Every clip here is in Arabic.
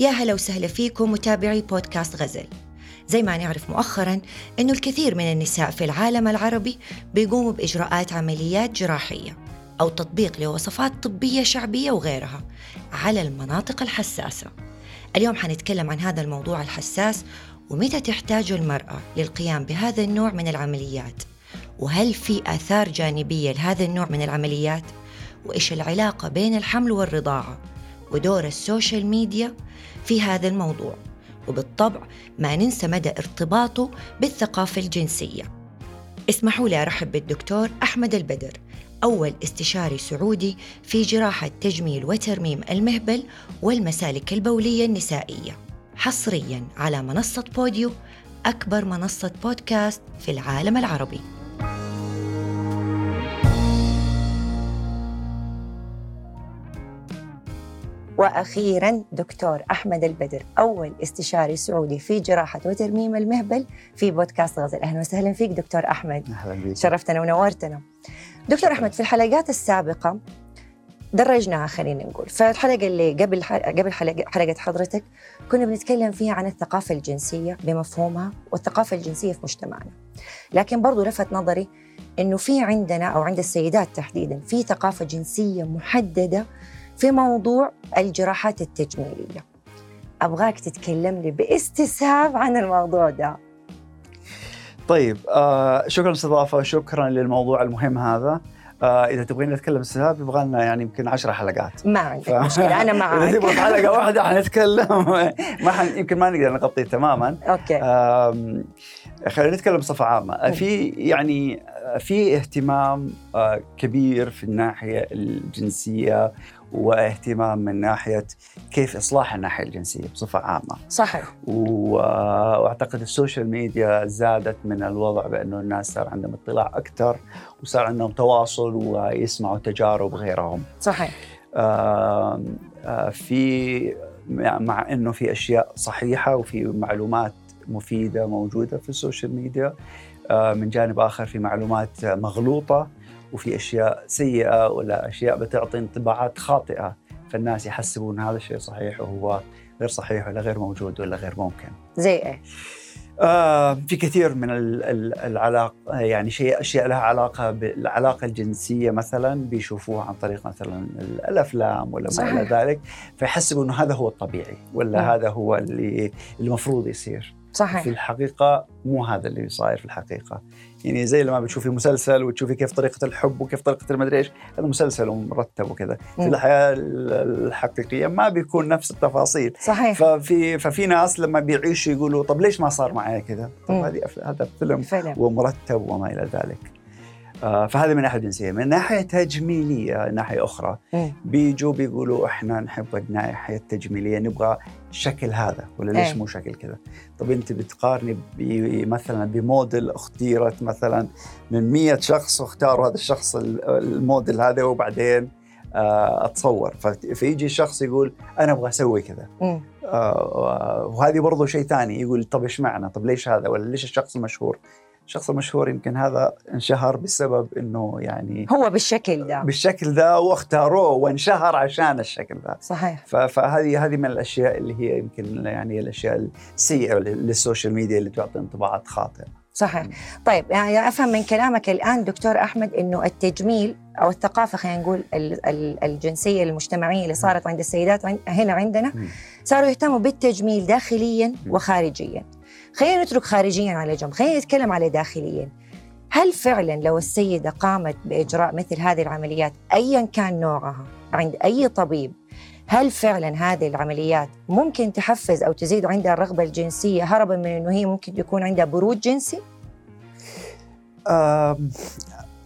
يا هلا وسهلا فيكم متابعي بودكاست غزل. زي ما نعرف مؤخرا أنه الكثير من النساء في العالم العربي بيقوموا بإجراءات عمليات جراحية أو تطبيق لوصفات طبية شعبية وغيرها على المناطق الحساسة. اليوم حنتكلم عن هذا الموضوع الحساس ومتى تحتاج المرأة للقيام بهذا النوع من العمليات؟ وهل في آثار جانبية لهذا النوع من العمليات؟ وإيش العلاقة بين الحمل والرضاعة؟ ودور ال social media في هذا الموضوع وبالطبع ما ننسى مدى ارتباطه بالثقافة الجنسية. اسمحوا لي أرحب بالدكتور أحمد البدر أول استشاري سعودي في جراحة تجميل وترميم المهبل والمسالك البولية النسائية. حصريا على منصة بوديو أكبر منصة بودكاست في العالم العربي. وأخيرا دكتور أحمد البدر أول استشاري سعودي في جراحة وترميم المهبل في بودكاست غزل أهلا وسهلا فيك دكتور أحمد. أهلا بك شرفتنا ونورتنا. دكتور أحمد في الحلقات السابقة درجناها خلينا نقول. فالحلقه اللي قبل قبل حلقة حلقة حضرتك كنا بنتكلم فيها عن الثقافة الجنسية بمفهومها والثقافة الجنسية في مجتمعنا. لكن برضو لفت نظري إنه في عندنا أو عند السيدات تحديدا في ثقافة جنسية محددة في موضوع الجراحات التجميلية. أبغاك تتكلم لي باستسهاب عن الموضوع ده. طيب آه شكرا للاستضافة شكرا للموضوع المهم هذا. آه إذا تبغين نتكلم استسهاب يبغى لنا يعني يمكن 10 حلقات. ما عندك ف... مشكلة أنا معك إذا تبغى حلقة واحدة حنتكلم. ما حن... يمكن ما نقدر نغطيه تماما. أوكي. آه خلينا نتكلم بصفة عامة. في يعني في اهتمام آه كبير في الناحية الجنسية واهتمام من ناحية كيف إصلاح الناحية الجنسية بصفة عامة. صحيح. وأعتقد ال social media زادت من الوضع بأنه الناس صار عندهم اطلاع أكثر وصار عندهم تواصل ويسمعوا تجارب غيرهم. صحيح. آه في مع إنه في أشياء صحيحة وفي معلومات مفيدة موجودة في ال social media آه من جانب آخر في معلومات مغلوطة وفي أشياء سيئة ولا أشياء بتعطي انطباعات خاطئة فالناس يحسبون هذا الشيء صحيح وهو غير صحيح ولا غير موجود ولا غير ممكن. زي إيه؟ آه في كثير من العلاقة يعني شيء أشياء لها علاقة بالعلاقه الجنسية مثلا بيشوفوها عن طريق مثلا الأفلام ولا ما إلى ذلك فيحسبوا انه هذا هو الطبيعي ولا م. هذا هو اللي المفروض يصير. صحيح. في الحقيقة مو هذا اللي صاير في الحقيقة. يعني زي لما بتشوفي مسلسل وتشوفي كيف طريقة الحب وكيف طريقة المدري إيش هذا مسلسل ومرتب وكذا. في الحياة الحقيقية ما بيكون نفس التفاصيل. صحيح. ففي ففي ناس لما بيعيشوا يقولوا طب ليش ما صار معي كذا؟ طب هذه هذا فيلم ومرتب وما إلى ذلك. آه فهذا من ناحيه جنسية، من ناحية تجميلية ناحية أخرى بيجوا بيقولوا إحنا نحب الناحيه التجميليه نبغى الشكل هذا ولا ليش مو شكل كذا؟ طب أنت بتقارني مثلا بموديل اختيرت مثلا من 100 شخص واختاروا هذا الشخص الموديل هذا وبعدين آه أتصور فيجي شخص يقول أنا أبغى أسوي كذا آه وهذه برضه شيء ثاني يقول طب إيش معنى؟ طب ليش هذا؟ ولا ليش الشخص المشهور؟ الشخص المشهور يمكن هذا انشهر بسبب إنه يعني هو بالشكل ده. بالشكل ده واختاروه وانشهر عشان الشكل ده. صحيح. فهذه هذه من الأشياء اللي هي يمكن يعني الأشياء السيئة للسوشيال ميديا اللي تعطي انطباعات خاطئة. صحيح. طيب يعني أفهم من كلامك الآن دكتور أحمد إنه التجميل أو الثقافة خلينا نقول الجنسية المجتمعية اللي صارت عند السيدات هنا عندنا صاروا يهتموا بالتجميل داخليا وخارجيا. خلينا نترك خارجيا على جنب خلينا نتكلم على داخليا هل فعلا لو السيدة قامت بإجراء مثل هذه العمليات أيا كان نوعها عند أي طبيب هل فعلا هذه العمليات ممكن تحفز أو تزيد عندها الرغبة الجنسية هربا من أنه هي ممكن يكون عندها برود جنسي؟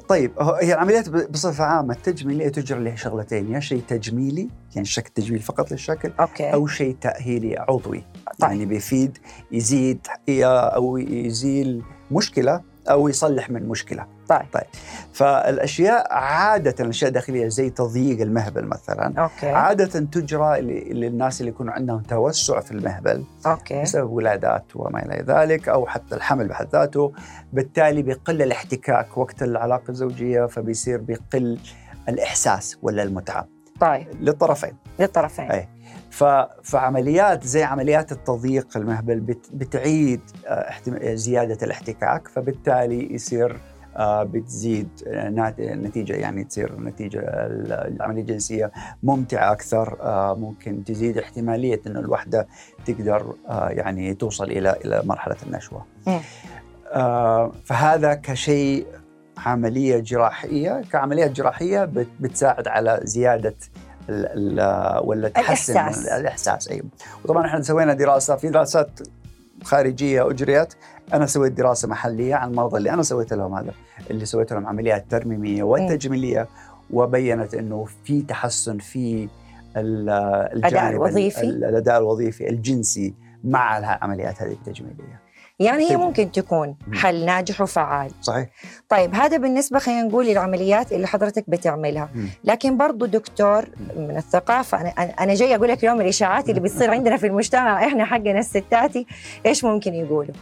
طيب هي العمليات بصفة عامة التجميلية تجرى لها شغلتين يا شيء تجميلي يعني شكل تجميل فقط للشكل okay. أو شيء تأهيلي عضوي طيب. يعني بيفيد يزيد أو يزيل مشكلة أو يصلح من مشكلة طيب. طيب. فالأشياء عادة الأشياء الداخلية زي تضييق المهبل مثلا okay. عادة تجرى للناس اللي يكون عندهم توسع في المهبل أوكي. بسبب ولادات وما إلى ذلك أو حتى الحمل بحد ذاته. بالتالي بيقل الاحتكاك وقت العلاقة الزوجية فبيصير بيقل الإحساس ولا المتعة. طيب. للطرفين. للطرفين. أي. فعمليات زي عمليات التضييق المهبل بتعيد آه، زيادة الاحتكاك فبالتالي يصير بتزيد نتيجة يعني تصير نتيجة العملية الجنسية ممتعة أكثر آه، ممكن تزيد احتمالية أن الوحدة تقدر يعني توصل إلى إلى مرحلة النشوة. فهذا كشيء عملية جراحية كعملية جراحية بتساعد على زيادة ولا تحسن الإحساس. الإحساس أيوه وطبعا إحنا سوينا دراسة في دراسات خارجية أجريت أنا سويت دراسة محلية عن المرضى اللي أنا سويت لهم هذا اللي سويت لهم عمليات ترميمية وتجميلية وبينت أنه في تحسن في الجانب الوظيفي؟ الأداء الوظيفي الجنسي مع العمليات هذه التجميلية. يعني هي ممكن تكون حل ناجح وفعال. صحيح. طيب هذا بالنسبة خلينا نقول للعمليات اللي حضرتك بتعملها. لكن برضو دكتور من الثقافة أنا أنا جاي أقول لك اليوم الإشاعات اللي بتصير عندنا في المجتمع إحنا حقنا الستاتي إيش ممكن يقولوا؟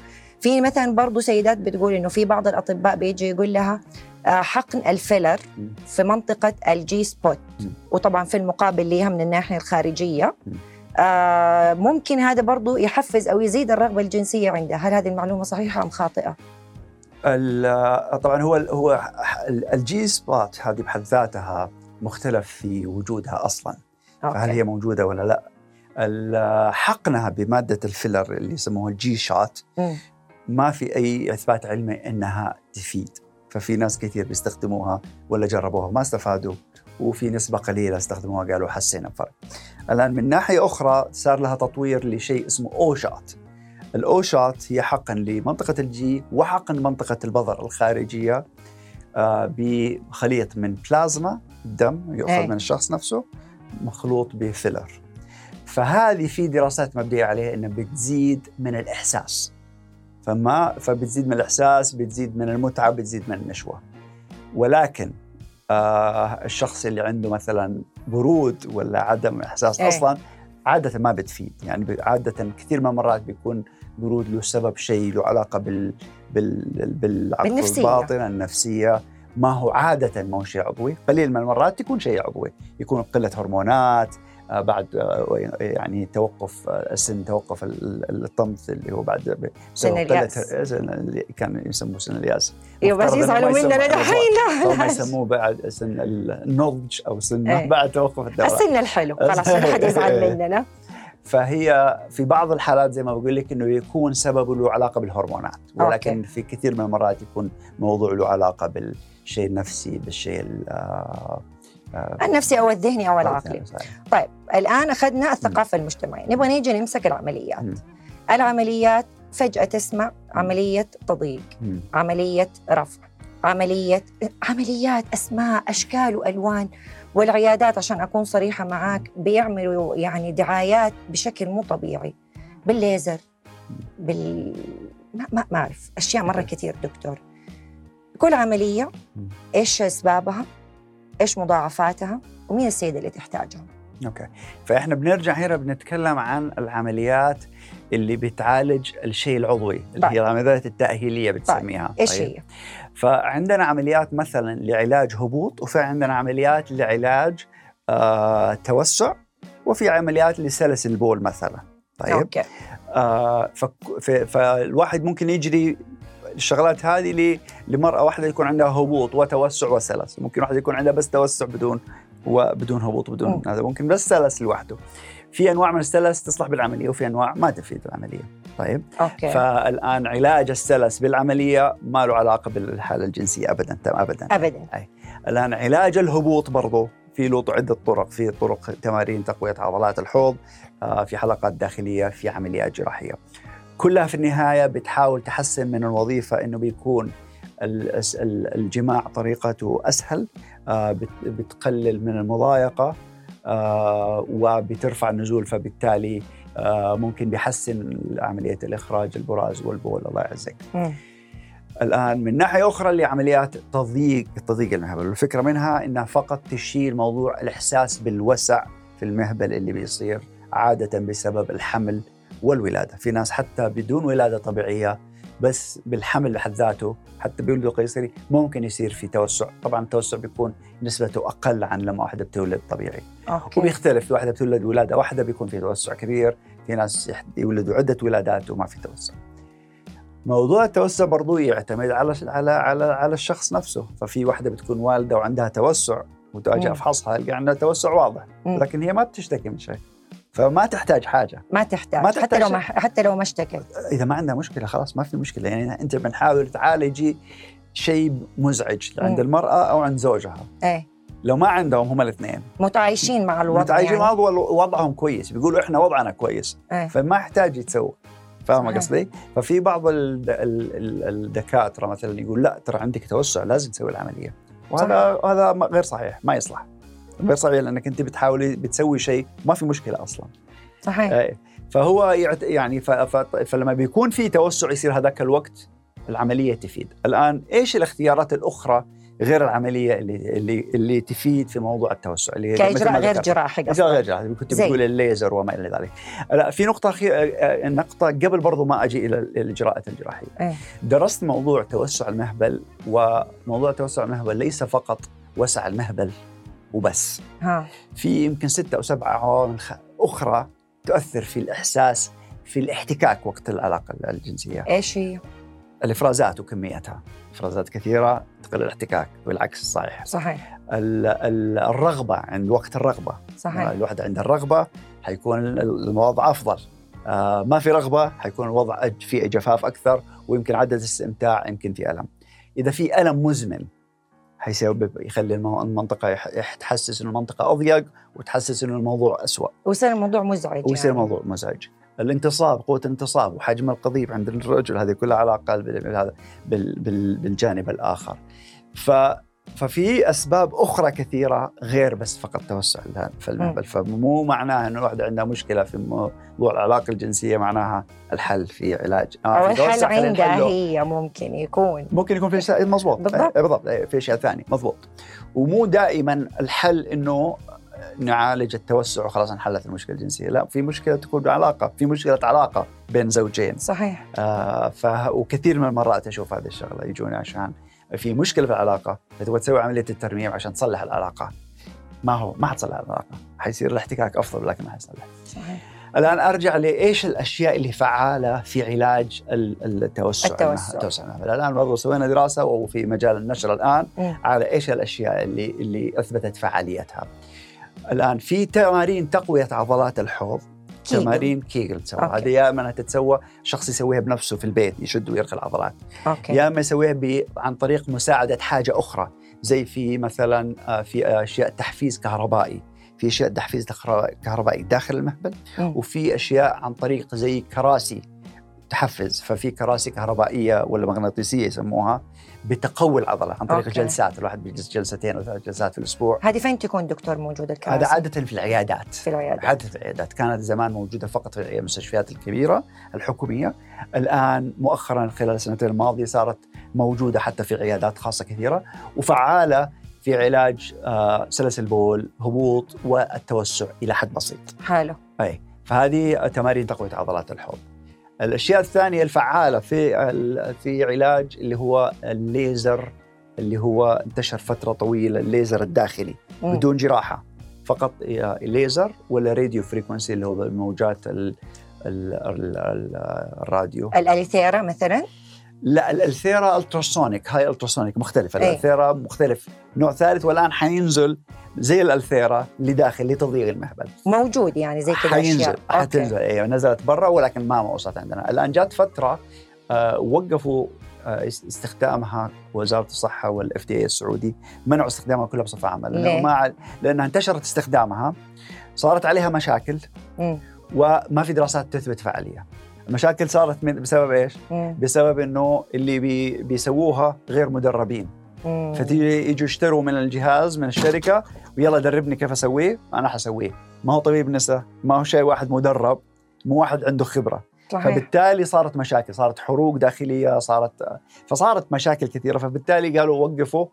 في مثلا برضو سيدات بتقول إنه في بعض الأطباء بيجي يقول لها آه، حقن ال filler في منطقة ال G-spot وطبعا في المقابل ليها من الناحية الخارجية. آه ممكن هذا برضو يحفز أو يزيد الرغبة الجنسية عنده. هل هذه المعلومة صحيحة أم خاطئة؟ طبعا هو هو ال G-spot هذه بحد ذاتها مختلف في وجودها أصلا. okay. فهل هي موجودة ولا لا؟ حقنها بمادة ال filler اللي يسموها ال G-shot ما في أي إثبات علمي إنها تفيد. ففي ناس كثير بيستخدموها ولا جربوها ما استفادوا وفي نسبة قليلة استخدموها قالوا حسينا بفرق. الآن من ناحية أخرى صار لها تطوير لشيء اسمه O-Shot. ال O-Shot هي حقن لمنطقة ال G وحقن منطقة البظر الخارجية آه بخليط من بلازما دم يؤخذ أي. من الشخص نفسه مخلوط بفيلر. فهذه في دراسات مبنية عليها إنها بتزيد من الإحساس. فما فبتزيد من الإحساس بتزيد من المتعة بتزيد من النشوة. ولكن آه الشخص اللي عنده مثلا برود ولا عدم إحساس إيه. أصلا عادة ما بتفيد. يعني عادة كثير من المرات بيكون برود له سبب شيء له علاقة بال بال بالعقل الباطن النفسية. ما هو عادة ما هو شيء عضوي. قليل من المرات يكون شيء عضوي. يكون قلة هرمونات بعد آه، يعني توقف آه، السن توقف الطمث اللي هو بعد سن اليأس. كان يسموه سن اليأس. أيوه بس يزعلوا مننا دحين ما يسموه بعد سن النضج أو سن إيه. بعد توقف الدورة. السن الحلو خلاص ما حد يزعل مننا فهي في بعض الحالات زي ما بقول لك إنه يكون سببه له علاقة بالهرمونات ولكن أوكي. في كثير من المرات يكون موضوع له علاقة بالشيء النفسي بالشيء آه، النفسي أو الذهني أو العقلي. طيب الآن أخذنا الثقافة المجتمعية. نبغى نيجي نمسك العمليات. العمليات فجأة تسمع عملية تضييق عملية رفع عملية عمليات أسماء أشكال وألوان والعيادات. عشان أكون صريحة معاك بيعملوا يعني دعايات بشكل مو طبيعي. بالليزر بال ما ما أعرف. أشياء مرة كثير دكتور. كل عملية إيش أسبابها؟ إيش مضاعفاتها ومين السيدة اللي تحتاجها أوكي. فإحنا بنرجع هنا بنتكلم عن العمليات اللي بتعالج الشيء العضوي اللي طيب. هي العمليات التأهيلية بتسميها. طيب. إيش طيب. هي؟ فعندنا عمليات مثلا لعلاج هبوط وفي عندنا عمليات لعلاج آه توسع وفي عمليات لسلس البول مثلا. طيب. okay. آه فالواحد ممكن يجري الشغلات هذه لمرأة واحدة يكون عندها هبوط وتوسع وسلس. ممكن واحدة يكون عندها بس توسع بدون وبدون هبوط بدون هذا ممكن بس سلس لوحده. في أنواع من السلس تصلح بالعملية وفي أنواع ما تفيد بالعملية. طيب؟ okay. فالآن علاج السلس بالعملية ما له علاقة بالحالة الجنسية ابدا ابدا. ابدا. أي. الآن علاج الهبوط برضه في له عدة طرق في طرق تمارين تقوية عضلات الحوض آه، في حلقات داخلية في عمليات جراحية. كلها في النهاية بتحاول تحسن من الوظيفة إنه بيكون الجماع طريقته أسهل آه، بتقلل من المضايقة آه، وبترفع النزول فبالتالي آه، ممكن بيحسن عملية الإخراج البراز والبول. الله يعزك. الآن من ناحية أخرى اللي عمليات تضييق تضييق المهبل، الفكرة منها انها فقط تشيل موضوع الإحساس بالوسع في المهبل اللي بيصير عادة بسبب الحمل والولادة، في ناس حتى بدون ولادة طبيعية بس بالحمل بحد ذاته حتى بيولدوا قيصري ممكن يصير في توسع. طبعا التوسع بيكون نسبته أقل عن لما واحدة بتولد طبيعي. أوكي. وبيختلف في واحدة بتولد ولادة واحدة بيكون في توسع كبير في ناس يولدوا عدة ولادات وما في توسع. موضوع التوسع برضو يعتمد على على على على الشخص نفسه. ففي واحدة بتكون والدة وعندها توسع وتواجه أفحصها القى عندها توسع واضح. لكن هي ما بتشتكي من شيء. فما تحتاج حاجة. ما تحتاج, ما تحتاج حتى لو ما حتى لو ما اشتكت إذا ما عندها مشكلة خلاص ما في مشكلة. يعني أنت بنحاول تعالجي شيء مزعج عند المرأة أو عند زوجها. إيه. لو ما عندهم هم الاثنين. متعايشين مع الوضع متعايشين يعني. مع وضعهم كويس. بيقولوا إحنا وضعنا كويس. إيه. فما يحتاج يتسوى. فاهمة قصدي؟ ففي بعض الدكاترة مثلا يقول لا ترى عندك توسع لازم تسوي العملية. وهذا هذا غير صحيح ما يصلح. غير صحيح لأنك أنت بتحاولي بتسوي شيء ما في مشكلة أصلا. صحيح. فهو يعني فلما بيكون في توسع يصير هذاك الوقت العملية تفيد. الآن إيش الاختيارات الأخرى غير العملية اللي اللي اللي تفيد في موضوع التوسع؟ اللي كاجراء غير جراحي اجراء غير جراحي. كنت بتقول الليزر وما إلى ذلك. لا في نقطة خي... نقطة قبل برضو ما أجي إلى الإجراءات الجراحية. إيه؟ درست موضوع توسع المهبل وموضوع توسع المهبل ليس فقط وسع المهبل. وبس. ها. في يمكن ستة أو سبعة عوامل أخرى تؤثر في الإحساس في الاحتكاك وقت العلاقة الجنسية. إيش هي؟ الإفرازات وكميتها. إفرازات كثيرة تقل الاحتكاك والعكس صحيح. صحيح. الرغبة عند وقت الرغبة. صحيح. الواحدة عند الرغبة حيكون الوضع أفضل. آه ما في رغبة حيكون الوضع في جفاف أكثر ويمكن عدد الاستمتاع يمكن في ألم. إذا في ألم مزمن حيسبب يخلي المنطقة تحسس إنه المنطقة أضيق وتحسس إنه الموضوع اسوء ويصير الموضوع مزعج ويصير يعني. الموضوع مزعج. الانتصاب قوة الانتصاب وحجم القضيب عند الرجل هذه كلها علاقه بالجانب الآخر. ف ففي أسباب أخرى كثيرة غير بس فقط توسع المهبل فمو معناها إنه الواحده عندها مشكلة في موضوع العلاقة الجنسية معناها الحل في علاج. آه أو الحل عندها هي ممكن يكون. ممكن يكون في اشياء مضبوط. بالضبط. إيه، بالضبط. إيه، في اشياء ثانية مضبوط. ومو دائما الحل إنه نعالج التوسع وخلاص انحلت المشكلة الجنسية، لا في مشكلة تكون علاقة، في مشكلة علاقة بين زوجين. صحيح. آه ف وكثير من المرات أشوف هذه الشغلة يجوني عشان في مشكلة في العلاقة فتبغى تسوي عملية الترميم عشان تصلح العلاقة. ما هو ما حتصلح العلاقة. حيصير الاحتكاك أفضل لكن ما حيصلح. صحيح. الآن أرجع لإيش الأشياء اللي فعالة في علاج التوسع. التوسع, التوسع الآن برضو سوينا دراسة وفي مجال النشر الآن م. على إيش الأشياء اللي اللي أثبتت فعاليتها. الآن في تمارين تقوية عضلات الحوض. تمارين كيجل تسوى. هذه يا إما تتسوى شخص يسويها بنفسه في البيت يشد ويرخي العضلات. أوكي. يا إما يسويها عن طريق مساعدة حاجة أخرى زي في مثلا آه، في أشياء تحفيز كهربائي. في أشياء تحفيز كهربائي داخل المهبل وفي أشياء عن طريق زي كراسي تحفز. ففي كراسي كهربائية ولا مغناطيسية يسموها. بتقوي العضلة عن طريق okay. جلسات الواحد بيجلس جلستين أو ثلاث جلسات في الأسبوع. هذه فين تكون دكتور موجودة الكراسي؟ هذا عادة في العيادات. في العيادات. عادة في العيادات. كانت زمان موجودة فقط في المستشفيات الكبيرة الحكومية. الآن مؤخرا خلال السنتين الماضية صارت موجودة حتى في عيادات خاصة كثيرة وفعالة في علاج آه، سلس البول هبوط والتوسع إلى حد بسيط. حلو. أي فهذه تمارين تقوية عضلات الحوض. الأشياء الثانية الفعالة في في علاج اللي هو الليزر اللي هو انتشر فترة طويلة الليزر الداخلي م. بدون جراحة فقط ليزر ولا radio frequency اللي هو الموجات ال ال ال الراديو الالثيرا مثلا لا الالثيرا ultrasonic هاي ultrasonic مختلفة. أيه؟ الالثيرا مختلف. نوع ثالث والآن حينزل زي الالثيرا اللي داخل لتضييق المهبل. موجود يعني زي كذا حينزل حتنزل أيوه نزلت برا ولكن ما وصلت عندنا. الآن جات فترة آه وقفوا آه استخدامها وزاره الصحة وال FDA السعودي منعوا استخدامها كلها بصفة عامة. لأنه ما لأنها انتشرت استخدامها صارت عليها مشاكل م. وما في دراسات تثبت فعالية. المشاكل صارت من بسبب إيش؟ مم. بسبب إنه اللي بي بيسووها غير مدربين. فتيجي يجوا يشتروا من الجهاز من الشركة ويلا دربني كيف أسويه؟ أنا حسويه. ما هو طبيب نساء ما هو شيء واحد مدرب مو واحد عنده خبرة. صحيح. فبالتالي صارت مشاكل صارت حروق داخلية صارت فصارت مشاكل كثيرة. فبالتالي قالوا وقفوا.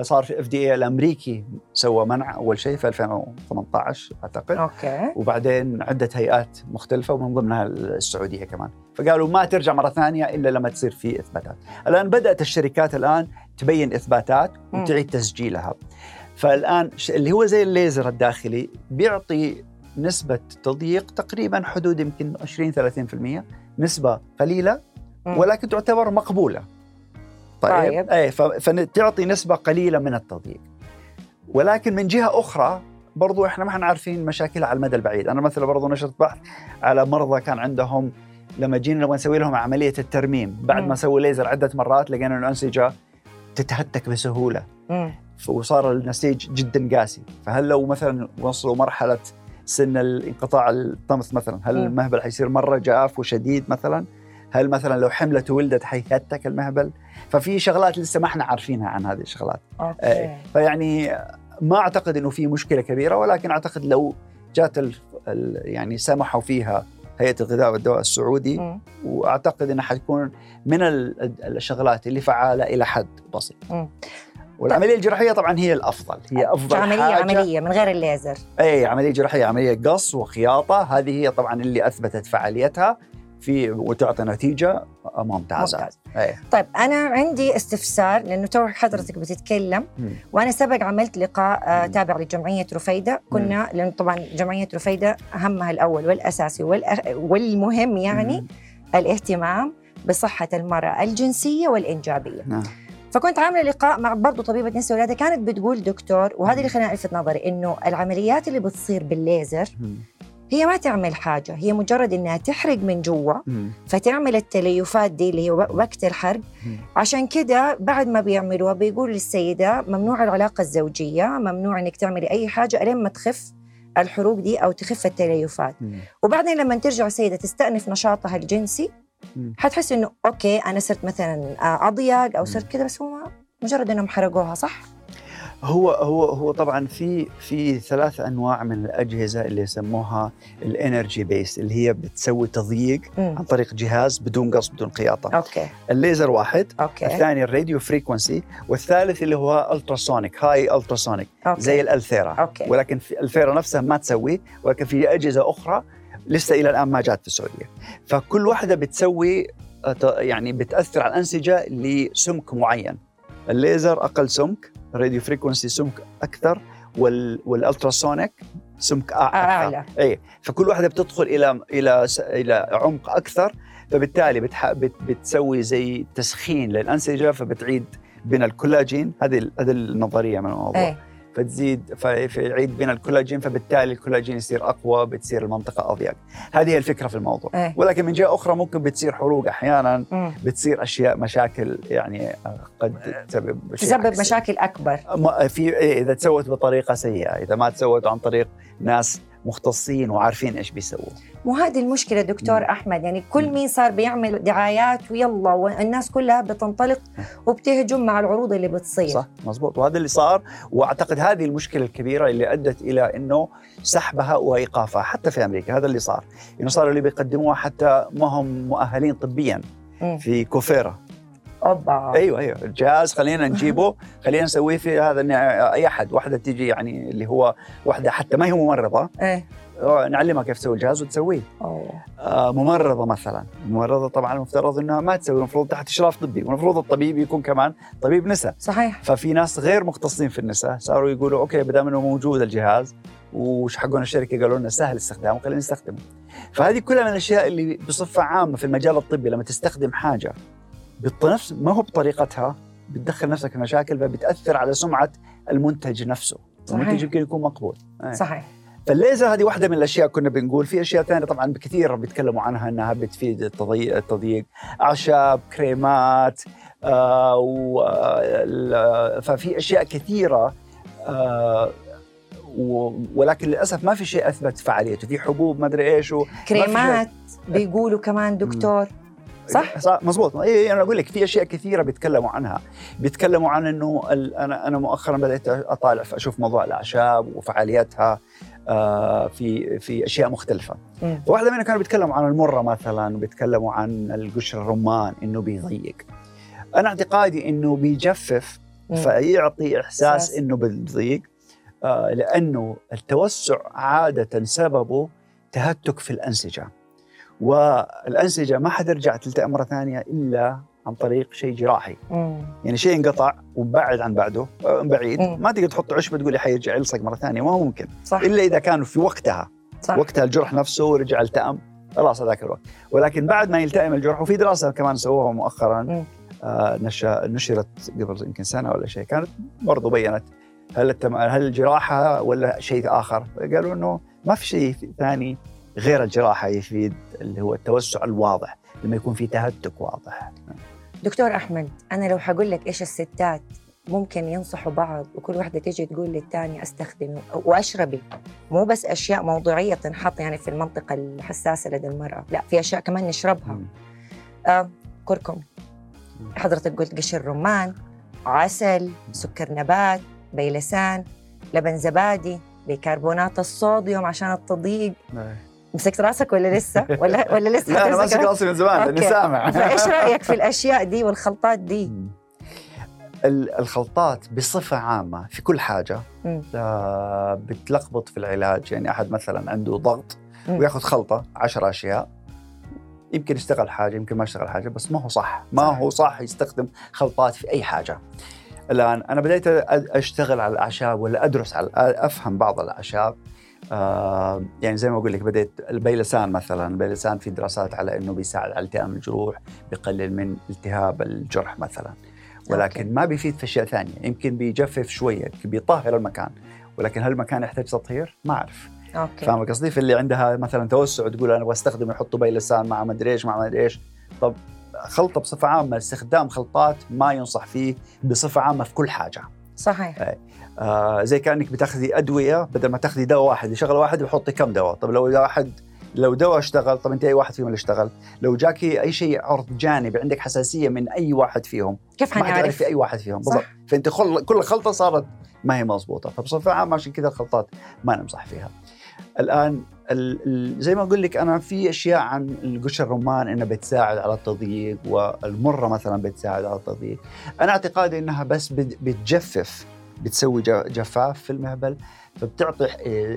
صار في FDA الأمريكي سوى منع أول شيء في 2018 أعتقد. okay. وبعدين عدة هيئات مختلفة ومن ضمنها السعودية كمان. فقالوا ما ترجع مرة ثانية إلا لما تصير في إثباتات. الآن بدأت الشركات الآن تبين إثباتات وتعيد تسجيلها. فالآن اللي هو زي الليزر الداخلي بيعطي نسبة تضييق تقريبا حدود يمكن 20 30% نسبة قليلة ولكن تعتبر مقبولة. طيب, طيب. اي فتعطي نسبة قليلة من التضييق. ولكن من جهة أخرى برضو إحنا ما إحنا عارفين مشاكلها على المدى البعيد. أنا مثلا برضو نشرت بحث على مرضى كان عندهم لما جينا نبغى نسوي لهم عملية الترميم. بعد ما سووا ليزر عدة مرات لقينا الانسجه تتهتك بسهولة. وصار النسيج جدا قاسي. فهل لو مثلا وصلوا مرحلة سن الانقطاع الطمث مثلا هل المهبل حيصير مرة جاف وشديد مثلا؟ هل مثلا لو حملت ولدت حيهتك المهبل ففي شغلات لسه ما إحنا عارفينها عن هذه الشغلات أوكي. آه، فيعني ما أعتقد إنه في مشكلة كبيرة ولكن أعتقد لو جات ال ال يعني سمحوا فيها هيئة الغذاء والدواء السعودي م. وأعتقد انها حتكون من الشغلات اللي فعالة إلى حد بسيط. م. والعملية الجراحية طبعا هي الأفضل هي أفضل عمليه حاجة. عملية من غير الليزر اي عملية جراحية عملية قص وخياطة هذه هي طبعا اللي أثبتت فعاليتها في وتعطي نتيجة ممتازه ممتاز. أيه. طيب أنا عندي استفسار لأنه تو حضرتك بتتكلم مم. وأنا سبق عملت لقاء آه تابع لجمعية رفيدة كنا لأنه طبعا جمعية رفيدة همها الأول والأساسي والمهم يعني مم. الاهتمام بصحة المرأة الجنسية والإنجابية نعم. فكنت عاملة لقاء مع برضه طبيبة نساء ولاده كانت بتقول دكتور وهذا اللي خلاني ألفت نظري إنه العمليات اللي بتصير بالليزر هي ما تعمل حاجة هي مجرد إنها تحرق من جوا فتعمل التليفات دي اللي هي وقت الحرق. عشان كده بعد ما بيعملوها بيقول للسيدة ممنوع العلاقة الزوجية ممنوع إنك تعملي أي حاجة ألين ما تخف الحروق دي أو تخف التليفات. وبعدين لما ترجع السيدة تستأنف نشاطها الجنسي حتحس إنه أوكي أنا صرت مثلا أضيق أو صرت كده بس هو مجرد إنهم حرقوها صح؟ هو هو هو طبعا في في ثلاث أنواع من الأجهزة اللي يسموها ال energy based اللي هي بتسوي تضييق مم. عن طريق جهاز بدون قص بدون خياطه okay الليزر واحد okay. الثاني ال radio frequency والثالث اللي هو ultrasonic high ultrasonic زي الألثيرا okay. ولكن في الالثيرا نفسها ما تسوي ولكن في أجهزة أخرى لسه إلى الآن ما جات في السعودية فكل واحدة بتسوي يعني بتأثر على الأنسجة لسمك معين الليزر أقل سمك ال radio frequency سمك أكثر وال وال ultrasonic سمك أعلى. اي فكل واحدة بتدخل إلى إلى إلى عمق أكثر فبالتالي بتح... بت... بتسوي زي تسخين للأنسجة فبتعيد بني الكولاجين. هذه هذه النظرية من الموضوع. أي. فتزيد فيعيد بني الكولاجين فبالتالي الكولاجين يصير أقوى بتصير المنطقة أضيق هذه هي الفكرة في الموضوع أيه. ولكن من جهة أخرى ممكن بتصير حروق أحيانا مم. بتصير أشياء مشاكل يعني قد تسبب تسبب مشاكل أكبر في إيه، إذا تسوت بطريقة سيئة إذا ما تسوت عن طريق ناس مختصين وعارفين إيش بيسووا. مو هذه المشكلة دكتور مم. أحمد يعني كل مين صار بيعمل دعايات ويلا والناس كلها بتنطلق وبتهجم مع العروض اللي بتصير. صح مزبوط وهذا اللي صار وأعتقد هذه المشكلة الكبيرة اللي أدت إلى إنه سحبها وإيقافها حتى في أمريكا هذا اللي صار. إنه صاروا اللي بيقدموها حتى ما هم مؤهلين طبيا مم. في كوفيرا. أوبا. أيوه أيوه. الجهاز خلينا نجيبه. خلينا نسويه في هذا أي أحد واحدة تيجي يعني اللي هو واحدة حتى ما هي ممرضة. إيه. نعلمها كيف تسوي الجهاز وتسويه. آه ممرضة مثلا. الممرضه طبعا المفترض إنها ما تسوي المفروض تحت إشراف طبي. والمفروض الطبيب يكون كمان طبيب نساء. صحيح. ففي ناس غير مختصين في النساء صاروا يقولوا أوكي ما دام إنه موجود الجهاز وش حقون الشركة قالوا لنا سهل استخدامه خلينا نستخدمه. فهذه كلها من الأشياء اللي بصفة عامة في المجال الطبي لما تستخدم حاجة. بالنفس ما هو بطريقتها؟ بتدخل نفسك في مشاكل فبتأثر على سمعة المنتج نفسه. صحيح. المنتج يمكن يكون مقبول. صحيح. فالليزر هذه واحدة من الأشياء كنا بنقول. في أشياء ثانية طبعا كثير بيتكلموا عنها إنها بتفيد التضييق, التضييق. أعشاب كريمات آه, آه، ففي أشياء كثيرة آه ولكن للأسف ما في شيء أثبت فعاليته. في حبوب ما أدري إيش كريمات بيقولوا كمان دكتور صح؟ صح مزبوط إيه أنا أقول لك في أشياء كثيرة بيتكلموا عنها. بيتكلموا عن إنه أنا أنا مؤخرا بدأت أطالع أشوف موضوع الأعشاب وفعاليتها آه في في أشياء مختلفة. واحدة منها كانوا بيتكلموا عن المرة مثلا بيتكلموا عن القشر الرمان إنه بيضيق. أنا اعتقادي إنه بيجفف فيعطي إحساس إنه بالضيق آه لأنه التوسع عادة سببه تهتك في الأنسجة. والأنسجة ما حترجع تلتئم مرة ثانية إلا عن طريق شيء جراحي مم. يعني شيء انقطع وبعد عن بعده آه، بعيد مم. ما تقدر تحط عشبه تقولي حيرجع يلصق مرة ثانية ما هو ممكن صح. إلا إذا كانوا في وقتها صح. وقتها الجرح نفسه ورجع التئم خلاص هذاك الوقت ولكن بعد ما يلتئم الجرح وفي دراسة كمان سووها مؤخرا آه نشرت قبل يمكن سنة ولا شيء كانت برضو بينت هل التم... هل الجراحة ولا شيء آخر؟ قالوا إنه ما في شيء ثاني غير الجراحة يفيد اللي هو التوسع الواضح لما يكون في تهتك واضح. دكتور أحمد أنا لو حقول لك إيش الستات ممكن ينصحوا بعض وكل واحدة تيجي تقول للثانية استخدمي وأشربي؟ مو بس أشياء موضوعية تنحط يعني في المنطقة الحساسة لدى المرأة لا في أشياء كمان نشربها. آه كركم. حضرتك قلت قشر رمان عسل سكر نبات بيلسان لبن زبادي بيكربونات الصوديوم عشان التضييق. نعم. مسكت راسك ولا لسه؟ ولا ولا لسه لا أنا ماسك راسي من زمان لأني سامع. فإيش رأيك في الأشياء دي والخلطات دي؟ الخلطات بصفة عامة في كل حاجة آه بتلخبط في العلاج. يعني أحد مثلا عنده ضغط وياخذ خلطة عشر أشياء يمكن يشتغل حاجة يمكن ما يشتغل حاجة بس ما هو صح. ما. هو صح يستخدم خلطات في أي حاجة. الآن أنا بديت أشتغل على الأعشاب ولا أدرس على أفهم بعض الأعشاب. آه يعني زي ما أقول لك بديت البيلسان مثلا البيلسان في دراسات على إنه بيساعد على التئام الجروح بيقلل من التهاب الجرح مثلا ولكن okay. ما بيفيد في أشياء ثانية يمكن بيجفف شوية بيطهر المكان ولكن هل المكان يحتاج تطهير؟ ما أعرف أوكي فاهم قصدي؟ في اللي عندها مثلا توسع تقول أنا أبغى استخدم يحطوا بيلسان مع مدري إيش مع مدري إيش طب خلطة بصفة عامة استخدام خلطات ما ينصح فيه بصفة عامة في كل حاجة صحيح أي. آه زي كأنك بتاخذي أدوية بدل ما تاخذي دواء واحد شغله واحد يحطي كم دواء. طب لو واحد لو دواء اشتغل طب أنت أي واحد فيهم اللي اشتغل؟ لو جاكي أي شيء عرض جانبي عندك حساسية من أي واحد فيهم؟ كيف حنعرف؟ في أي واحد فيهم. بالضبط. فأنت كل خلطة صارت ما هي مضبوطة. فبصفة عامة عشان كذا الخلطات ما نمزح فيها. الآن زي ما أقول لك أنا في أشياء عن القشر الرمان إنها بتساعد على التضييق والمرة مثلا بتساعد على التضييق. أنا أعتقادي إنها بس بتجفف بتسوي جفاف في المهبل فبتعطي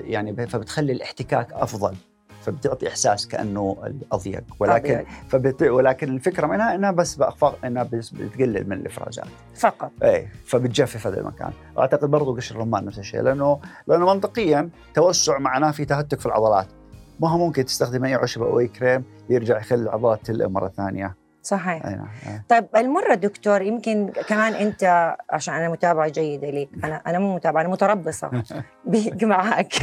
يعني فبتخلي الاحتكاك أفضل فبتعطي إحساس كأنه أضيق. ولكن فبت... ولكن الفكرة منها إنها بس بأخفق إنها بس بتقلل من الإفرازات. فقط. إيه فبتجفف هذا المكان. واعتقد برضه قشر الرمان نفس الشيء لأنه لأنه منطقيا توسع معناه في تهتك في العضلات. ما هو ممكن تستخدم أي عشبه أو أي كريم يرجع يخلي العضلات تلئم مرة ثانية. صحيح. أي نعم. طيب المرة دكتور يمكن كمان أنت عشان أنا متابعة جيدة لك أنا أنا مو متابعة أنا متربصة معك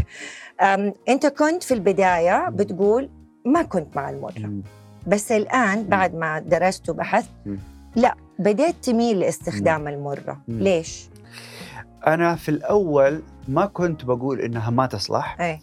أنت كنت في البداية بتقول ما كنت مع المره بس الآن بعد ما درست وبحثت لا بديت تميل لاستخدام المرة. ليش؟ أنا في الأول ما كنت بقول إنها ما تصلح. أي.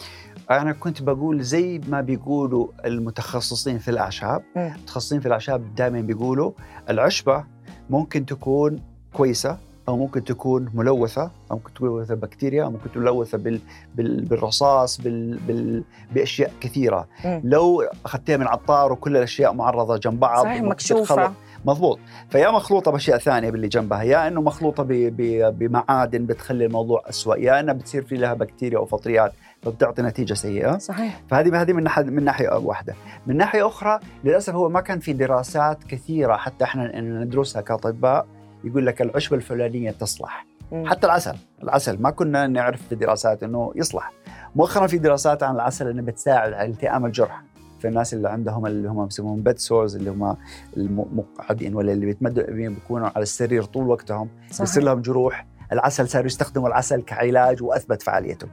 أنا كنت بقول زي ما بيقولوا المتخصصين في الأعشاب. المتخصصين في الأعشاب دائما بيقولوا العشبة ممكن تكون كويسة أو ممكن تكون ملوثة أو ممكن تكون ملوثة بكتيريا أو ممكن تكون ملوثة بال... بال... بالرصاص بال... بال... بأشياء كثيرة. لو اخذتها من عطار وكل الأشياء معرضة جنب بعض صحيح مكشوفة. مضبوط. فيا مخلوطة بأشياء ثانية باللي جنبها يا إنه مخلوطة ب... ب... بمعادن بتخلي الموضوع اسوء يا انها بتصير في لها بكتيريا أو فطريات. فبتعطي نتيجة سيئة. صحيح. فهذه هذه من ناحيه من ناحية واحدة. من ناحية أخرى للأسف هو ما كان في دراسات كثيرة حتى إحنا ندرسها كأطباء يقول لك العشبه الفلانية تصلح. م. حتى العسل العسل. ما كنا نعرف في دراسات إنه يصلح. مؤخرا في دراسات عن العسل إنه بتساعد على التئام الجرح. في الناس اللي عندهم اللي هم يسمون بيد سورز اللي هم المقعدين ولا اللي بيتمدوا بيكونوا على السرير طول وقتهم بيصير لهم جروح. العسل صاروا يستخدموا العسل كعلاج وأثبت فعاليته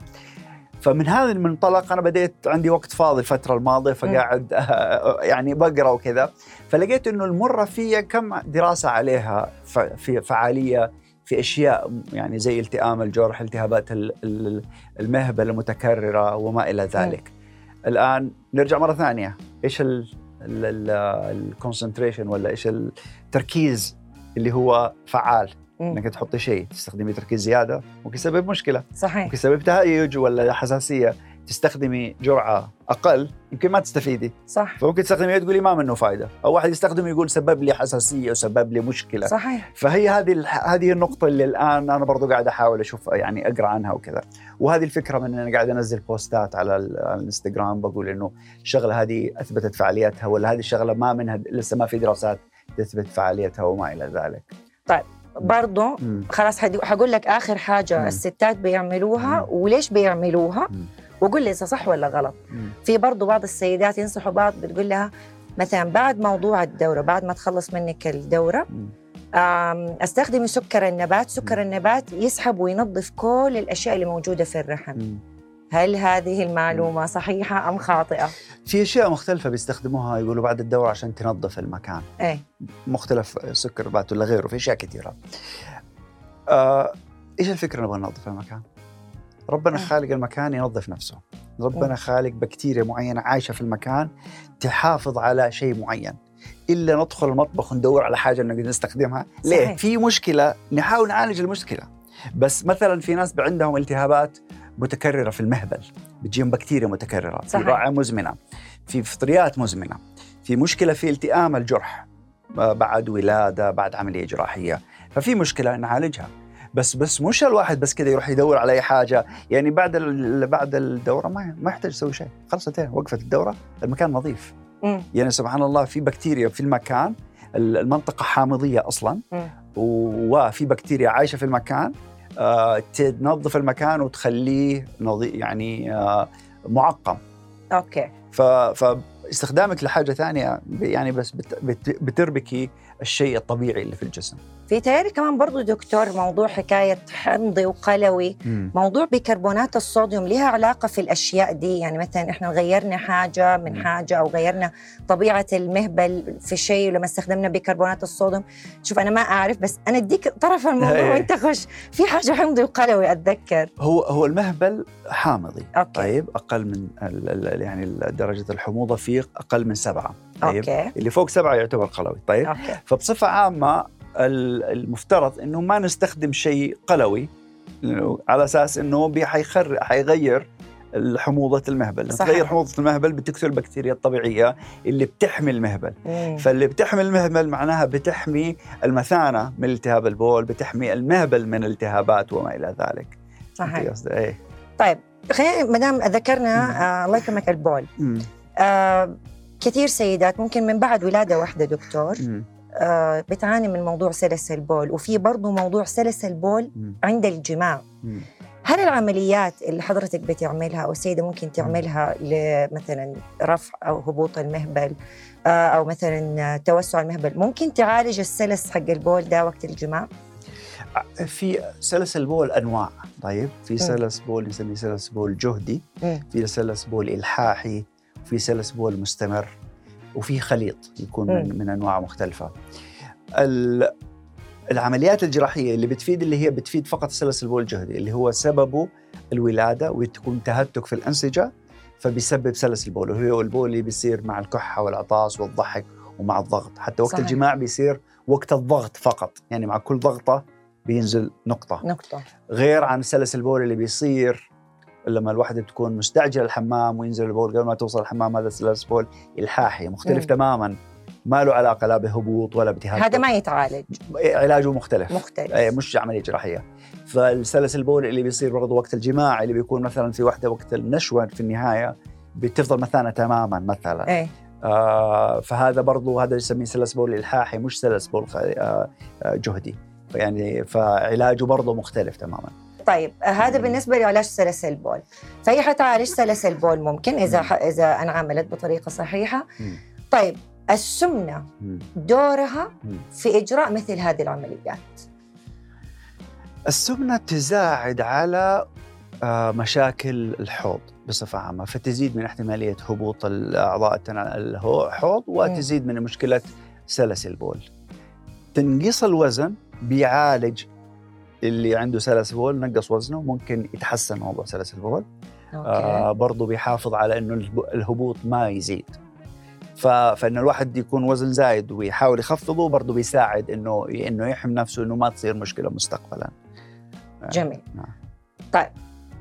فمن هذا المنطلق أنا بديت عندي وقت فاضي الفترة الماضية فقاعد يعني بقرأ وكذا. فلقيت إنه المرة فيها كم دراسة عليها في فعالية في أشياء يعني زي التئام الجرح التهابات المهبل المتكررة وما إلى ذلك. الآن نرجع مرة ثانية. إيش الكونسنتريشن ولا إيش التركيز اللي هو فعال؟ إنك تحطي شيء تستخدمي تركيز زيادة ممكن يسبب مشكلة. صحيح. ممكن يسبب تهيج ولا حساسية. تستخدمي جرعة أقل يمكن ما تستفيدي. صح. فممكن تستخدمي تقولي ما منه فائده أو واحد يستخدم يقول سبب لي حساسية وسبب لي مشكلة. صحيح. فهي هذه هذه النقطة اللي الآن أنا برضو قاعد أحاول أشوف يعني أقرأ عنها وكذا. وهذه الفكرة من أنا قاعد أنزل بوستات على الإنستغرام بقول إنه الشغله هذه أثبتت فعاليتها ولا هذه الشغلة ما منها لسه ما في دراسات تثبت فعاليتها وما إلى ذلك. طيب. برضه خلاص حقول لك آخر حاجة مم. الستات بيعملوها مم. وليش بيعملوها مم. وقول لي إذا صح ولا غلط مم. في برضه بعض السيدات ينصحوا بعض بتقول لها مثلا بعد موضوع الدورة بعد ما تخلص منك الدورة استخدمي سكر النبات سكر النبات يسحب وينظف كل الأشياء اللي موجودة في الرحم هل هذه المعلومة صحيحة أم خاطئة؟ في أشياء مختلفة بيستخدموها يقولوا بعد الدورة عشان تنظف المكان إيه؟ مختلف سكر نبات ولا غيره في أشياء كثيرة آه، إيش الفكرة نبغى ننظف المكان؟ ربنا أه. خالق المكان ينظف نفسه ربنا أه. خالق بكتيريا معينة عايشة في المكان تحافظ على شيء معين إلا ندخل المطبخ وندور على حاجة نقدر نستخدمها صحيح. ليه؟ في مشكلة نحاول نعالج المشكلة بس مثلا في ناس عندهم التهابات متكررة في المهبل بتجيهم بكتيريا متكررة صحيح. في رائعة مزمنة في فطريات مزمنة في مشكلة في التئام الجرح بعد ولادة بعد عملية جراحية ففي مشكلة نعالجها بس بس مش الواحد بس كذا يروح يدور على أي حاجة يعني بعد بعد الدورة ما ما يحتاج يسوي شيء خلاص انتهى وقفت الدورة المكان نظيف م. يعني سبحان الله في بكتيريا في المكان المنطقة حامضية أصلا م. وفي بكتيريا عايشة في المكان آه تنظف المكان وتخليه يعني آه معقم. okay. فاستخدامك لحاجة ثانية يعني بس بتربكي الشيء الطبيعي اللي في الجسم في تياري كمان برضو دكتور موضوع حكاية حمضي وقلوي مم. موضوع بيكربونات الصوديوم لها علاقة في الأشياء دي يعني مثلا إحنا غيرنا حاجة من مم. حاجة أو غيرنا طبيعة المهبل في شيء ولما استخدمنا بيكربونات الصوديوم شوف أنا ما أعرف بس أنا أديك طرف الموضوع إيه. وأنت خش في حاجة حمضي وقلوي أتذكر هو هو المهبل حامضي okay. طيب أقل من يعني درجة الحموضة فيه أقل من سبعة طيب؟ okay. اللي فوق سبعة يعتبر قلوي طيب؟ okay. فبصفة عامة المفترض إنه ما نستخدم شيء قلوي على أساس إنه حيخر حيغير حموضة المهبل. صحيح. تغير حموضة المهبل بتكثر البكتيريا الطبيعية اللي بتحمي المهبل. مم. فاللي بتحمي المهبل معناها بتحمي المثانة من التهاب البول بتحمي المهبل من التهابات وما إلى ذلك. صحيح. إيه. طيب خلينا ما دام ذكرنا آه الله يكرمك البول. آه كثير سيدات ممكن من بعد ولادة واحدة دكتور. آه، بتعاني من موضوع سلس البول وفي برضه موضوع سلس البول عند الجماع. هل العمليات اللي حضرتك بتعملها أو السيدة ممكن تعملها لمثلا رفع أو هبوط المهبل آه، أو مثلا توسع المهبل ممكن تعالج السلس حق البول ده وقت الجماع؟ في سلس البول أنواع. طيب في سلس بول نسميه سلس بول جهدي في سلس بول إلحاحي في سلس بول مستمر وفي خليط يكون من, من أنواع مختلفة. العمليات الجراحية اللي بتفيد اللي هي بتفيد فقط سلس البول الجهدي اللي هو سببه الولادة وتكون تهتك في الأنسجة فبيسبب سلس البول وهو البول اللي بيصير مع الكحة والعطاس والضحك ومع الضغط حتى وقت صحيح. الجماع بيصير وقت الضغط فقط يعني مع كل ضغطة بينزل نقطة. نقطة. غير عن سلس البول اللي بيصير لما الواحدة تكون مستعجل الحمام وينزل البول قبل ما توصل الحمام هذا سلس بول الحاحي مختلف مم. تماما. ما له علاقة لا بهبوط ولا بتهاب. هذا ما يتعالج. علاجه مختلف. مختلف. أي مش عملية جراحية. فالسلس البول اللي بيصير برضه وقت الجماع اللي بيكون مثلا في وحدة وقت النشوة في النهاية بتفضل مثانة تماما مثلا. أي. آه فهذا برضه هذا يسميه سلس بول إلحاحي مش سلس بول آه جهدي. يعني فعلاجه برضه مختلف تماما. طيب هذا بالنسبة لعلاج سلس البول. فهي حتعالج سلس البول ممكن إذا إذا أنعملت بطريقة صحيحة. طيب السمنة دورها في إجراء مثل هذه العمليات. السمنة تساعد على آه، مشاكل الحوض بصفة عامة فتزيد من احتمالية هبوط الأعضاء الحوض وتزيد من مشكلة سلس البول. تنقيص الوزن بيعالج اللي عنده سلس بول نقص وزنه ممكن يتحسن موضوع سلس البول آه برضه بيحافظ على إنه الهبوط ما يزيد. فإن الواحد يكون وزن زايد ويحاول يخفضه برضه بيساعد إنه إنه يحمي نفسه إنه ما تصير مشكلة مستقبلا. آه، جميل. نعم. طيب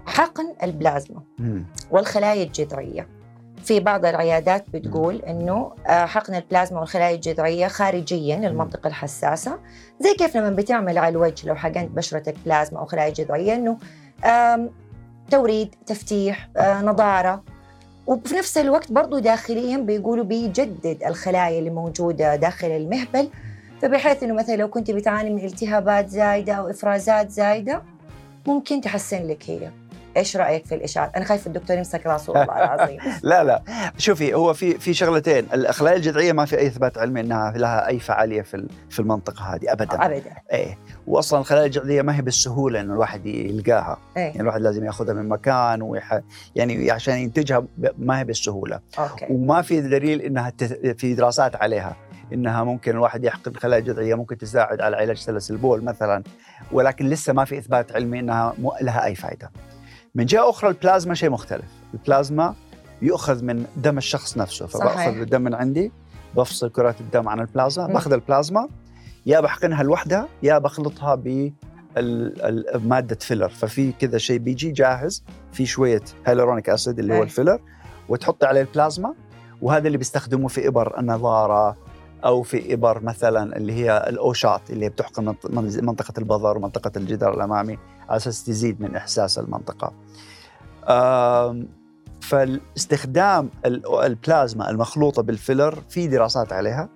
حقن البلازما والخلايا الجذعيه في بعض العيادات بتقول إنه آه، حقن البلازما والخلايا الجذعية خارجيا للمنطقة الحساسة. زي كيف لما بتعمل على الوجه لو حقنت بشرتك بلازما أو خلايا جذعية إنه توريد تفتيح آه، نضارة. وفي نفس الوقت برضو داخليا بيقولوا بيجدد الخلايا اللي موجودة داخل المهبل. فبحيث إنه مثلا لو كنت بتعاني من التهابات زايدة أو إفرازات زايدة ممكن تحسن لك هي. إيش رأيك في الإشاعات؟ أنا خايف الدكتور يمسك راسه والله العظيم. لا لا. شوفي هو في في شغلتين. الخلايا الجذعية ما في أي إثبات علمي إنها لها أي فعالية في في المنطقة هذه ابدا. ابدا. إيه. واصلا الخلايا الجذعية ما هي بالسهولة إنه الواحد يلقاها. إيه؟ يعني الواحد لازم يأخذها من مكان ويح... يعني عشان ينتجها ما هي بالسهولة. okay. وما في دليل إنها في دراسات عليها إنها ممكن الواحد يحقن خلايا جذعيه ممكن تساعد على علاج سلس البول مثلا. ولكن لسه ما في إثبات علمي إنها لها أي فائده. من جهة أخرى البلازما شيء مختلف، البلازما يؤخذ من دم الشخص نفسه فبأخذ الدم من عندي بفصل كرات الدم عن البلازما بأخذ البلازما يا بحقنها لوحدها يا بخلطها ب مادة filler. ففي كذا شيء بيجي جاهز في شوية hyaluronic acid اللي هو ال filler وتحطي عليه البلازما وهذا اللي بيستخدموه في إبر النضارة أو في إبر مثلا اللي هي ال O-Shot اللي بتحقن منطقة البظر ومنطقة الجدار الأمامي على أساس تزيد من إحساس المنطقة. فالاستخدام البلازما المخلوطة بال filler في دراسات عليها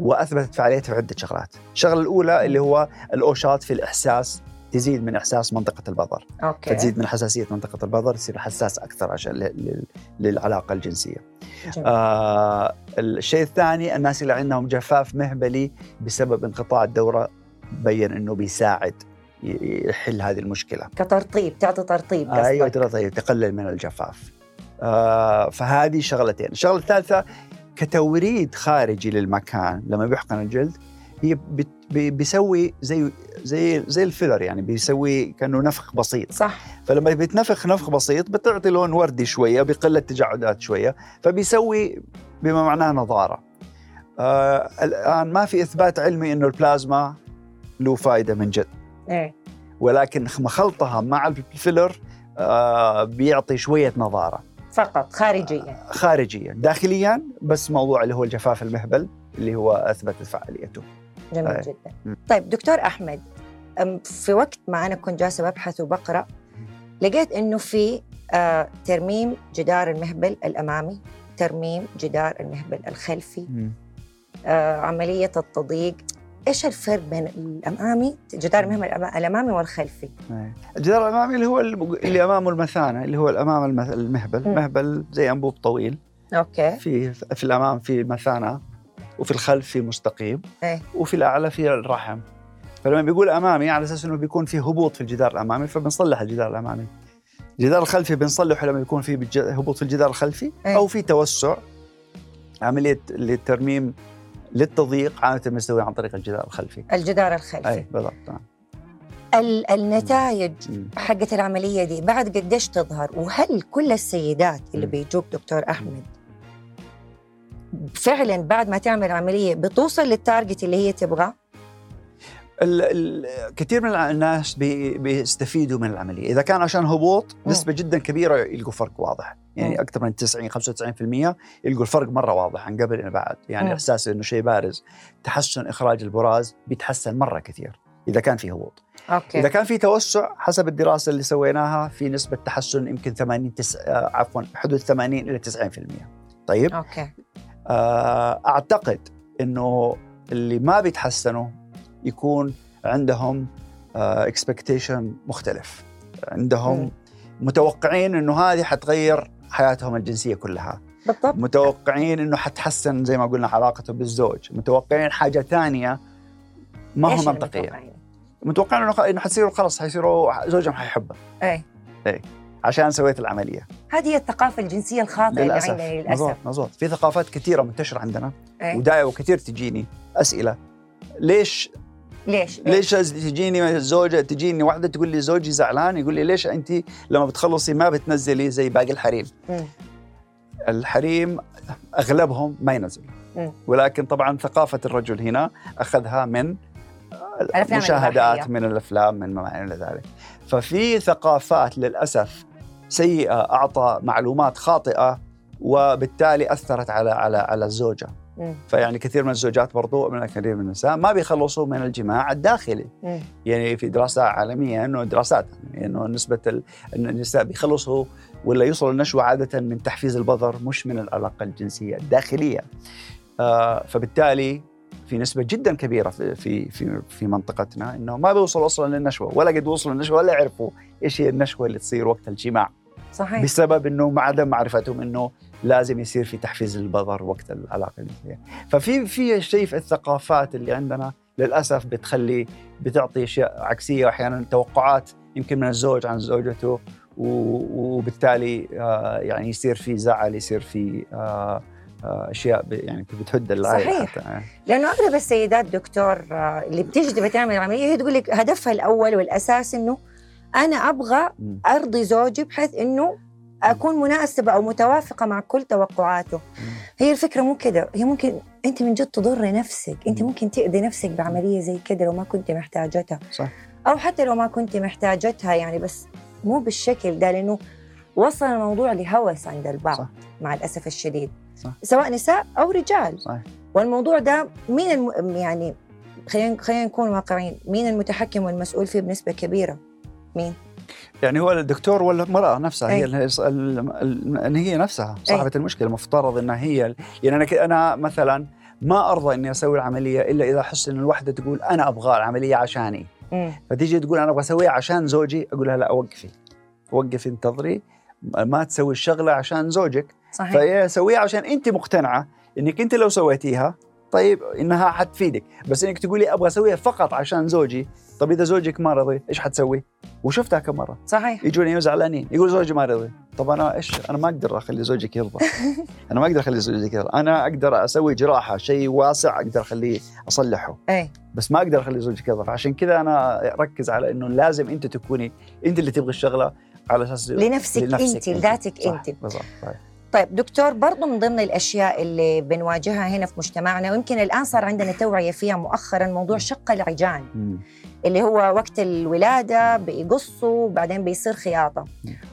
وأثبتت فعاليتها في عدة شغلات. الشغلة الأولى اللي هو ال O-Shot في الإحساس تزيد من إحساس منطقة البظر. okay. فتزيد من حساسية منطقة البظر تصير حساس أكثر عشان للعلاقة الجنسية. آه الشيء الثاني الناس اللي عندهم جفاف مهبلي بسبب انقطاع الدورة بيّن إنه بيساعد يحل هذه المشكلة كترطيب تعطي ترطيب آه أيوه ترطيب تقلل من الجفاف آه فهذه شغلتين الشغلة الثالثة كتوريد خارجي للمكان لما بيحقن الجلد هي بيسوي زي زي زي ال filler يعني بيسوي كأنه نفخ بسيط. صح. فلما بيتنفخ نفخ بسيط بتعطي لون وردي شوية بقل التجعدات شوية فبيسوي بما معناه نضارة. آه الآن ما في إثبات علمي إنه البلازما له فائده من جد. إيه. ولكن مخلطها مع ال filler آه بيعطي شوية نظارة. فقط خارجيا. خارجيا. داخليا بس موضوع اللي هو الجفاف المهبل اللي هو اثبتت فعاليته. جميل آه. جدا. طيب دكتور أحمد في وقت ما أنا كنت جالسة ببحث وبقرأ لقيت إنه في آه ترميم جدار المهبل الأمامي ترميم جدار المهبل الخلفي آه عملية التضييق. إيش الفرق بين الأمامي جدار المهبل الأمامي والخلفي؟ الجدار الأمامي اللي هو اللي أمامه المثانة اللي هو الأمام المهبل. مهبل زي أنبوب طويل. أوكي. في في الأمام في مثانة. وفي الخلف في مستقيم إيه؟ وفي الأعلى في الرحم. فلما بيقول أمامي على أساس إنه بيكون في هبوط في الجدار الأمامي فبنصلح الجدار الأمامي. الجدار الخلفي بنصلحه لما يكون في هبوط في الجدار الخلفي إيه؟ أو في توسع عملية للترميم للتضييق عادة بنسويها عن طريق الجدار الخلفي. الجدار الخلفي. اي بالضبط نعم النتائج حقت العملية دي بعد قديش تظهر؟ وهل كل السيدات اللي بيجوك دكتور أحمد فعلا بعد ما تعمل عملية بتوصل لل target اللي هي تبغاه كثير من الناس بي بيستفيدوا من العملية، إذا كان عشان هبوط نسبة جدا كبيرة يلقوا فرق واضح، يعني. أكثر من 90 95% يلقوا الفرق مرة واضح عن قبل إلى بعد، يعني. إحساس إنه شيء بارز، تحسن إخراج البراز بيتحسن مرة كثير إذا كان في هبوط. okay. إذا كان في توسع حسب الدراسة اللي سويناها في نسبة تحسن يمكن 80 تس... آه، عفوا حدود 80 إلى 90%. طيب؟ okay. آه، أعتقد إنه اللي ما بيتحسنوا يكون عندهم expectation آه، مختلف. عندهم م. متوقعين إنه هذه حتغير حياتهم الجنسية كلها. بالضبط. متوقعين إنه حتحسن زي ما قلنا علاقته بالزوج. متوقعين حاجة ثانية ما هو منطقية. متوقعين؟ إنه إنه حتصيروا خلص حيصيروا زوجهم حيحبه. إيه. إيه. عشان سويت العملية. هذه الثقافة الجنسية الخاطئة اللي عندنا للأسف. مزبوط مزبوط في ثقافات كثيرة منتشرة عندنا أيه؟ وداية وكثير تجيني أسئلة. ليش ليش؟ ليش تجيني الزوجه تجيني واحدة تقول لي زوجي زعلان يقول لي ليش انت لما بتخلصي ما بتنزلي زي باقي الحريم؟ م. الحريم أغلبهم ما ينزل ولكن طبعا ثقافة الرجل هنا أخذها من مشاهدات من الأفلام من ما إلى ذلك. ففي ثقافات للأسف سيئة أعطى معلومات خاطئة وبالتالي أثرت على على على الزوجة. فيعني كثير من الزوجات برضو من كثير من النساء ما بيخلصوا من الجماع الداخلي. يعني في دراسات عالمية إنه دراسات يعني إنه نسبة النساء بيخلصوا ولا يوصلوا النشوه عادة من تحفيز البظر مش من العلاقه الجنسية الداخلية. آه فبالتالي في نسبة جدا كبيرة في في في, في منطقتنا إنه ما بيوصلوا أصلا للنشوة ولا قد وصلوا للنشوة ولا يعرفوا إيش هي النشوة اللي تصير وقت الجماع. صحيح. بسبب إنه مع عدم معرفتهم إنه لازم يصير في تحفيز البظر وقت العلاقه الجنسيه ففي في شيء في الثقافات اللي عندنا للأسف بتخلي بتعطي أشياء عكسية واحيانا توقعات يمكن من الزوج عن زوجته وبالتالي آه، يعني يصير في زعل يصير في آه، آه، أشياء يعني بتهد العائله صحيح. حتى. لأنه أغلب السيدات دكتور اللي بتيجي تبي تعمل عمليه هي تقول لك هدفها الأول والأساس إنه أنا أبغى أرضي زوجي بحيث إنه أكون مناسبة أو متوافقة مع كل توقعاته. هي الفكرة مو كده. هي ممكن أنت من جد تضر نفسك. أنت ممكن تأذي نفسك بعملية زي كده لو ما كنت محتاجتها. صح. أو حتى لو ما كنت محتاجتها يعني بس مو بالشكل ده لأنه وصل الموضوع لهوس عند البعض صح. مع الأسف الشديد. صح. سواء نساء أو رجال. صح. والموضوع ده مين الم... يعني خلينا خلينا نكون واقعيين. مين المتحكم والمسؤول فيه بنسبة كبيرة؟ مين يعني هو الدكتور ولا المرأة نفسها أي. هي ان هي نفسها صاحبة أي. المشكلة المفترض إنها هي يعني أنا أنا مثلا ما أرضى إني أسوي العملية إلا إذا أحس إن الوحدة تقول أنا أبغى العملية عشاني م. فتيجي تقول أنا أبغى أسويها عشان زوجي أقول لها لا وقفي وقفي انتظري ما تسوي الشغلة عشان زوجك صحيح فهي سويها عشان انت مقتنعة إنك أنت لو سويتيها طيب إنها حتفيدك. بس إنك تقولي أبغى أسويها فقط عشان زوجي طب إذا زوجك ما رضي إيش حتسوي؟ وشفتها كم مرة. صحيح. يجوني زعلانين يقول زوجي ما رضي. طب أنا إيش؟ أنا ما أقدر أخلي زوجك يرضى. أنا ما أقدر أخلي زوجك يرضى. أنا أقدر أسوي جراحة شيء واسع أقدر أخليه أصلحه. إي. بس ما أقدر أخلي زوجك يرضى. فعشان كذا أنا أركز على إنه لازم أنت تكوني أنت اللي تبغي الشغلة على أساس لنفسك, لنفسك أنت لذاتك أنت. بالضبط طيب دكتور برضو من ضمن الأشياء اللي بنواجهها هنا في مجتمعنا ويمكن الآن صار عندنا توعية فيها مؤخرا موضوع شق العجان اللي هو وقت الولادة بيقصوا وبعدين بيصير خياطة.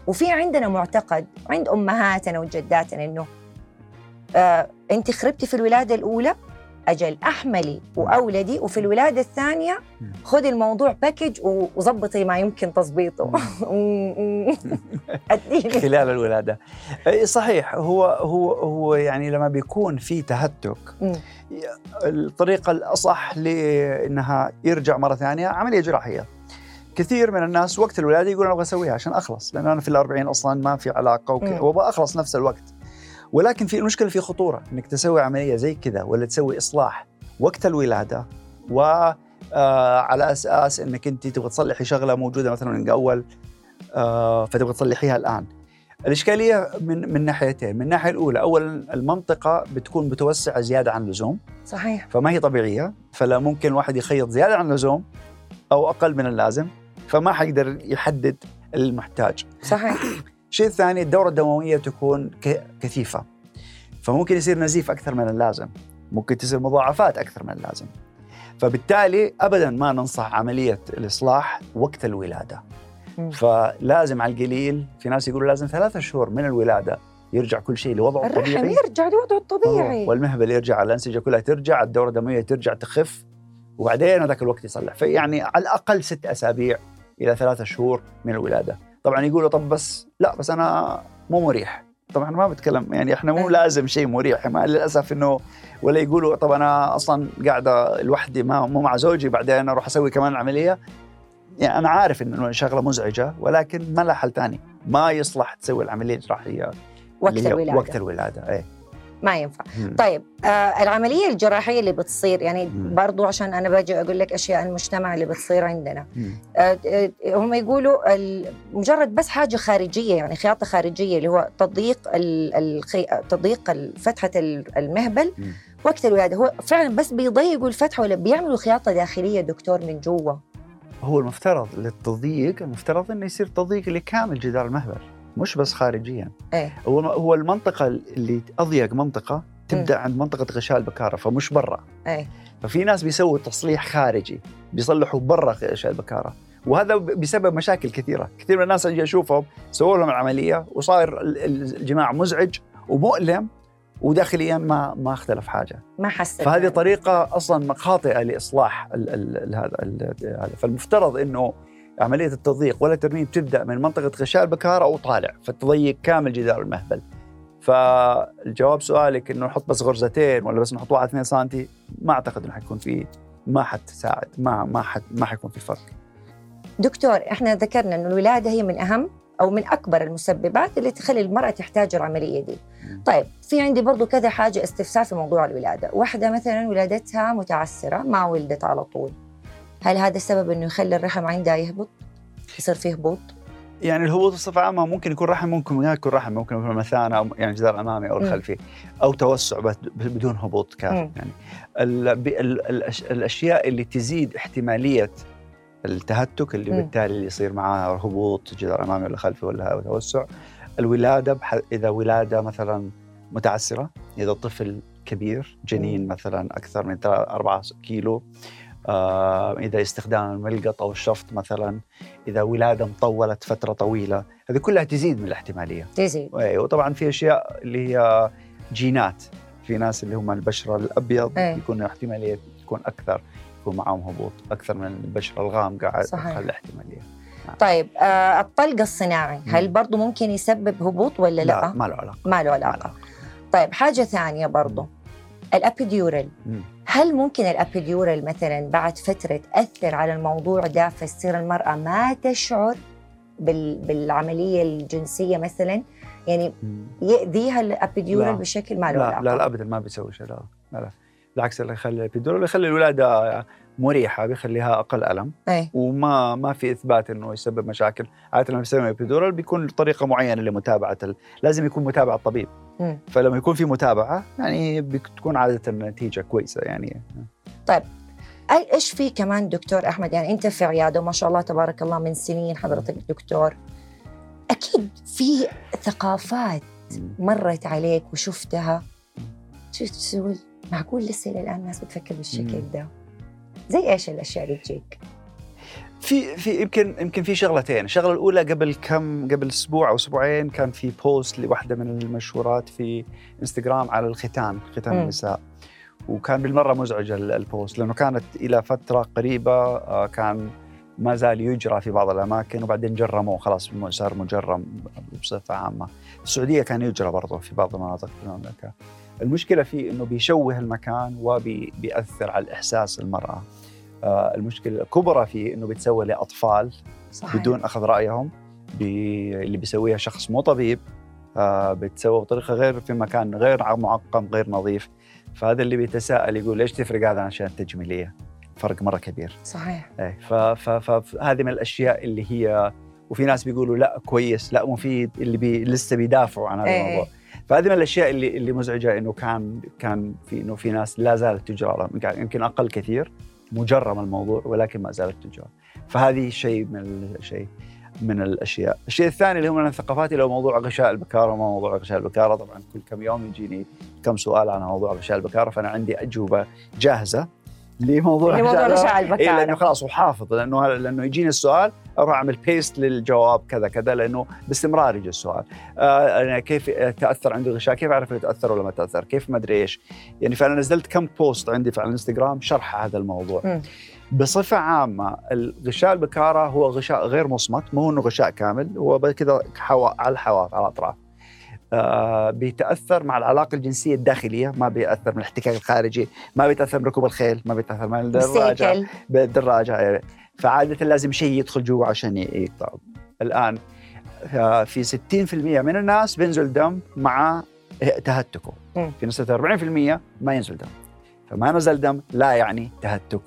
وفي عندنا معتقد عند أمهاتنا وجداتنا إنه آه أنت خربتي في الولادة الأولى أجل أحملي وأولدي وفي الولاده الثانية خذي الموضوع باكج وظبطي ما يمكن تظبيطه. خلال الولادة. صحيح هو هو هو يعني لما بيكون في تهتك الطريقة الأصح لإنها يرجع مرة ثانية عملية جراحية. كثير من الناس وقت الولادة يقول أنا أبغى أسويها عشان أخلص لأن أنا في الأربعين أصلا ما في علاقة وأبغى أخلص نفس الوقت. ولكن في المشكلة في خطورة إنك تسوي عملية زي كذا ولا تسوي إصلاح وقت الولادة و آه على أساس إنك أنت تبغى تصلحي شغلة موجودة مثلا من اول آه فتبغى تصلحيها الآن. الإشكالية من من ناحيتين، من الناحية الأولى اولا المنطقة بتكون متوسعة زيادة عن اللزوم. صحيح. فما هي طبيعية، فلا ممكن الواحد يخيط زيادة عن اللزوم أو أقل من اللازم، فما حيقدر يحدد المحتاج. صحيح. الشيء الثاني الدورة الدموية تكون كثيفة. فممكن يصير نزيف أكثر من اللازم. ممكن تصير مضاعفات أكثر من اللازم. فبالتالي أبدا ما ننصح عملية الإصلاح وقت الولادة. فلازم على القليل في ناس يقولوا لازم ثلاثة شهور من الولادة يرجع كل شيء لوضعه الطبيعي. الرحم يرجع لوضعه الطبيعي. والمهبل يرجع الأنسجة كلها ترجع الدورة الدموية ترجع تخف وبعدين هذاك الوقت يصلح. فيعني على الأقل ست أسابيع إلى ثلاثة شهور من الولادة. طبعا يقولوا طب بس لا بس أنا مو مريح. طبعا ما بتكلم يعني إحنا مو إيه. لازم شيء مريح ما للأسف إنه ولا يقولوا طب أنا أصلا قاعدة لوحدي ما مو مع زوجي بعدين أروح أسوي كمان العملية يعني أنا عارف إنه شغلة مزعجة ولكن ما لها حل ثاني ما يصلح تسوي العملية الجراحية وقت الولادة. وقت الولادة إيه. ما ينفع مم. طيب آه العملية الجراحية اللي بتصير يعني مم. برضو عشان أنا باجي أقول لك أشياء المجتمع اللي بتصير عندنا آه آه هم يقولوا مجرد بس حاجة خارجية يعني خياطة خارجية اللي هو تضييق الخي... تضييق فتحة المهبل مم. وقت الولادة هو فعلا بس بيضيقوا الفتحة ولا بيعملوا خياطة داخلية دكتور من جوا هو المفترض للتضييق المفترض إنه يصير تضييق لكامل جدار المهبل مش بس خارجيا. إيه. هو هو المنطقة اللي أضيق منطقة تبدأ م. عند منطقة غشاء البكارة فمش برا. إيه. ففي ناس بيسووا تصليح خارجي بيصلحوا برا غشاء البكارة. وهذا بسبب مشاكل كثيرة. كثير من الناس أجي أشوفهم سووا لهم العملية وصاير الجماع مزعج ومؤلم وداخليا ما ما اختلف حاجة. ما حس فهذه طريقة أصلا خاطئه لإصلاح هذا. فالمفترض إنه عملية التضييق ولا الترميم تبدأ من منطقة غشاء البكاره وطالع فتضيق كامل جدار المهبل. فالجواب سؤالك إنه نحط بس غرزتين ولا بس نحط واحد 2 سم ما أعتقد إنه حيكون في ما حتساعد ما ما حت ما حيكون في فرق. دكتور إحنا ذكرنا إنه الولاده هي من أهم أو من أكبر المسببات اللي تخلي المرأة تحتاج العملية دي. طيب في عندي برضو كذا حاجة استفسار في موضوع الولاده. واحدة مثلا ولادتها متعسرة ما ولدت على طول. هل هذا السبب إنه يخلي الرحم عندها يهبط؟ يصير فيه هبوط؟ يعني الهبوط بصفة عامة ممكن يكون رحم ممكن ما يكون رحم ممكن يكون مثانة أو يعني جدار أمامي أو الخلفي أو توسع بدون هبوط كامل. يعني ال ال الأشياء اللي تزيد احتمالية التهتك اللي م. بالتالي اللي يصير معاه هبوط جدار أمامي ولا خلفي ولا توسع. الولادة بح... إذا ولادة مثلا متعسرة إذا طفل كبير جنين مثلا أكثر من 4 كيلو إذا استخدام الملقط أو الشفط مثلا إذا ولادة مطوله فترة طويلة هذه كلها تزيد من الاحتمالية. تزيد. وطبعا في أشياء اللي هي جينات. في ناس اللي هم البشرة الأبيض أي. يكون احتماليه تكون أكثر يكون معهم هبوط أكثر من البشرة الغامقه صحيح. الاحتمالية. نعم. طيب آه الطلق الصناعي هل برضه ممكن يسبب هبوط ولا لا؟ لا ما له علاقة. ما له علاقة. طيب حاجة ثانية برضه ال epidural هل ممكن ال epidural مثلا بعد فترة تأثر على الموضوع ده فتصير المرأة ما تشعر بال... بالعملية الجنسية مثلا؟ يعني يأذيها ال epidural بشكل ما له لا, لا لا ابدا ما بيسوي شيء لا لا بالعكس اللي يخلي ال epidural يخلي الولادة مريحة بيخليها أقل ألم. أي. وما ما في إثبات إنه يسبب مشاكل. عادة لما يسوي ابيدورال بيكون طريقة معينة لمتابعة ال... لازم يكون متابعة الطبيب. م. فلما يكون في متابعة يعني بتكون عادة النتيجه كويسة يعني. طيب. إيش في كمان دكتور أحمد؟ يعني أنت في عيادة وما شاء الله تبارك الله من سنين حضرتك دكتور. أكيد في ثقافات مرت عليك وشفتها. تقول؟ معقول لسه إلى الآن الناس بتفكر بالشكل ده؟ زي إيش الأشياء اللي تجيك؟ في في يمكن يمكن في شغلتين، الشغلة الأولى قبل كم قبل أسبوع أو أسبوعين كان في post لواحدة من المشهورات في انستغرام على الختان، ختان. النساء. وكان بالمرة مزعج ال post لأنه كانت إلى فترة قريبة آه، كان ما زال يجرى في بعض الأماكن وبعدين جرموه خلاص صار مجرم بصفة عامة. السعودية كان يجرى برضه في بعض المناطق في المملكة. المشكلة فيه إنه بيشوه المكان وبيأثر على الإحساس المرأة. آه المشكلة الكبرى فيه إنه بيتسوى لأطفال صحيح. بدون أخذ رأيهم بي اللي بيسويها شخص مو طبيب آه بتسوى بطريقة غير في مكان غير معقم غير نظيف. فهذا اللي بيتساءل يقول ليش تفرق هذا عن الاشياء التجميليه فرق مرة كبير. صحيح. إيه فهذه من الأشياء اللي هي وفي ناس بيقولوا لا كويس لا مفيد اللي بي لسه بيدافعوا عن هذا إيه. الموضوع. فهذه من الأشياء اللي اللي مزعجة إنه كان كان في إنه في ناس لا زالت تجرى يمكن أقل كثير مجرم الموضوع ولكن ما زالت تجرى. فهذه شيء من الشيء من الأشياء، الشيء الثاني اللي هو من الثقافات اللي هو موضوع غشاء البكارة وما موضوع غشاء البكارة، طبعا كل كم يوم يجيني كم سؤال عن موضوع غشاء البكارة فأنا عندي أجوبة جاهزة. لموضوع لموضوع غشاء البكاره إيه لأنه خلاص وحافظ لأنه لأنه يجيني السؤال أروح أعمل paste للجواب كذا كذا لأنه باستمرار يجي السؤال. آه كيف تأثر عنده غشاء كيف أعرف إذا تأثر ولا ما تأثر؟ كيف ما أدري إيش؟ يعني فانا نزلت كم post عندي في الإنستغرام شرح هذا الموضوع. م. بصفة عامة الغشاء البكارة هو غشاء غير مصمت مو إنه غشاء كامل هو كذا حوا على الحواف على الأطراف. بيتأثر مع العلاقة الجنسية الداخلية ما بيأثر من الاحتكاك الخارجي ما بيتأثر من ركوب الخيل ما بيتأثر من الدراجة بالدراجة فعادة لازم شيء يدخل جوا عشان يقطع الآن آه، في 60% من الناس بينزل دم مع تهتكه. في نسبة 40% ما ينزل دم. فما نزل دم لا يعني تهتك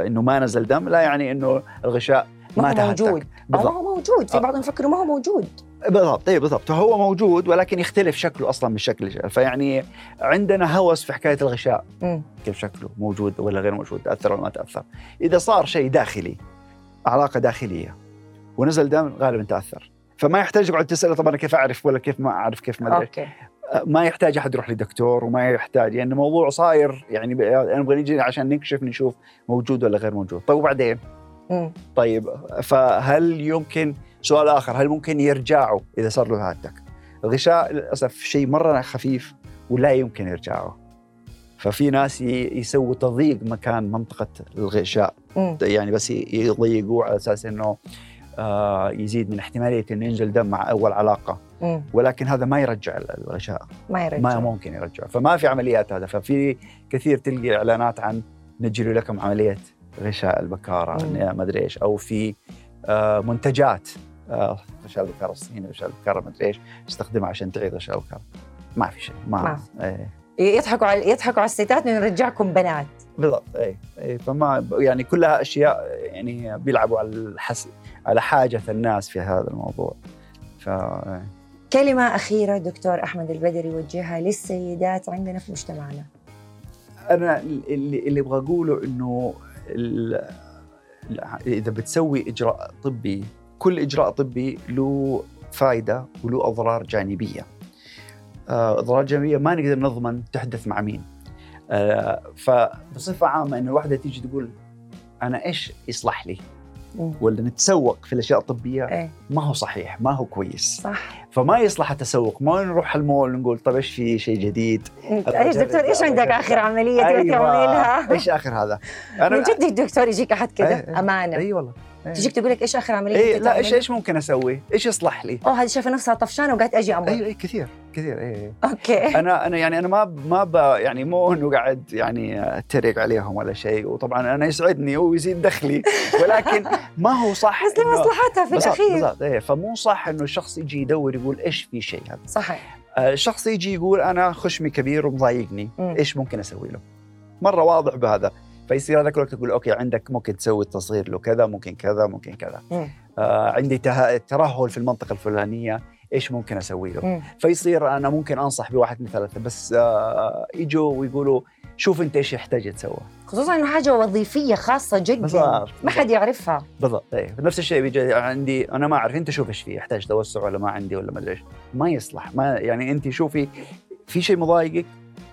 لأنه ما نزل دم لا يعني إنه الغشاء ما, ما تهتك موجود. بالضبط. ما هو موجود. في بعضهم يفكروا ما هو موجود. بالضبط. اي بالضبط. هو موجود ولكن يختلف شكله أصلا من شكل فيعني عندنا هوس في حكاية الغشاء. م. كيف شكله موجود ولا غير موجود تأثر ولا ما تأثر. إذا صار شيء داخلي علاقة داخلية ونزل دم غالبا تأثر. فما يحتاج تقعد تسال طب أنا كيف أعرف ولا كيف ما أعرف كيف ما أدري. ما يحتاج أحد يروح لدكتور وما يحتاج. يعني الموضوع صاير يعني نبغى نجي عشان نكشف نشوف موجود ولا غير موجود. طيب وبعدين؟ طيب فهل يمكن سؤال آخر هل ممكن يرجعوا إذا صار له هاتك؟ الغشاء للأسف شيء مرة خفيف ولا يمكن يرجعوا ففي ناس يسووا تضييق مكان منطقة الغشاء. يعني بس يضيقوه على أساس إنه آه يزيد من احتمالية إنه ينزل دم مع أول علاقة. ولكن هذا ما يرجع الغشاء. ما يرجع. ما ممكن يرجع. فما في عمليات هذا. ففي كثير تلقي إعلانات عن نجري لكم عملية غشاء البكارة ما أدري إيش. أو في آه منتجات آه غشاء البكارة الصيني غشاء البكارة ما أدري إيش تستخدمها عشان تعيد غشاء البكارة. ما في شيء ما, ما. إيه. يضحكوا على يضحكوا على الستات إنه نرجعكم بنات. بالضبط اي اي فما يعني كلها أشياء يعني بيلعبوا على الحس على حاجة الناس في هذا الموضوع. ف كلمة أخيرة دكتور أحمد البدري يوجهها للسيدات عندنا في مجتمعنا. أنا اللي اللي أبغى أقوله إنه إذا بتسوي إجراء طبي كل إجراء طبي له فائدة وله أضرار جانبية. آه، أضرار جانبية ما نقدر نضمن تحدث مع مين. آه، فبصفة عامة إنه الواحدة تيجي تقول أنا إيش يصلح لي؟ ولا نتسوق في الأشياء الطبية؟ إيه؟ ما هو صحيح ما هو كويس. صح. فما يصلح التسوق ما نروح المول نقول طيب إيش في شيء جديد؟ إيش دكتور إيش عندك آخر عملية أيوة. تعملها؟ إيش آخر هذا؟ أنا من جد دكتور يجيك أحد كذا أيه. أمانة. إي والله. أيه. تجيك تقول لك إيش آخر عملية إيه لا إيش إيش ممكن أسوي؟ إيش يصلح لي؟ أوه هذه شايفة نفسها طفشانة وقالت أجي أمر. اي أي كثير. كثير اي okay. أنا أنا يعني أنا ما ما يعني مو إنه قاعد يعني أتريق عليهم ولا شيء. وطبعا أنا يسعدني ويزيد دخلي ولكن ما هو صح بس لمصلحتها في الأخير؟ بالضبط إيه. فمو صح إنه الشخص يجي يدور يقول إيش في شيء هذا. صحيح. الشخص يجي يقول أنا خشمي كبير ومضايقني إيش ممكن أسوي له؟ مرة واضح بهذا. فيصير هذاك الوقت تقول أوكي عندك ممكن تسوي تصغير له كذا ممكن كذا ممكن كذا. آه عندي ترهل في المنطقة الفلانية. إيش ممكن أسوي له؟ مم. فيصير أنا ممكن أنصح بواحد اثنين ثلاثة بس آه يجوا ويقولوا شوف أنت إيش يحتاج يتسوى خصوصا إنه حاجة وظيفية خاصة جدا. بالضبط ما حد يعرفها. بالضبط اي نفس الشيء بيجي عندي أنا ما أعرف أنت شوف إيش فيه يحتاج توسع ولا ما عندي ولا ما أدري إيش. ما يصلح ما يعني أنت شوفي في شيء مضايقك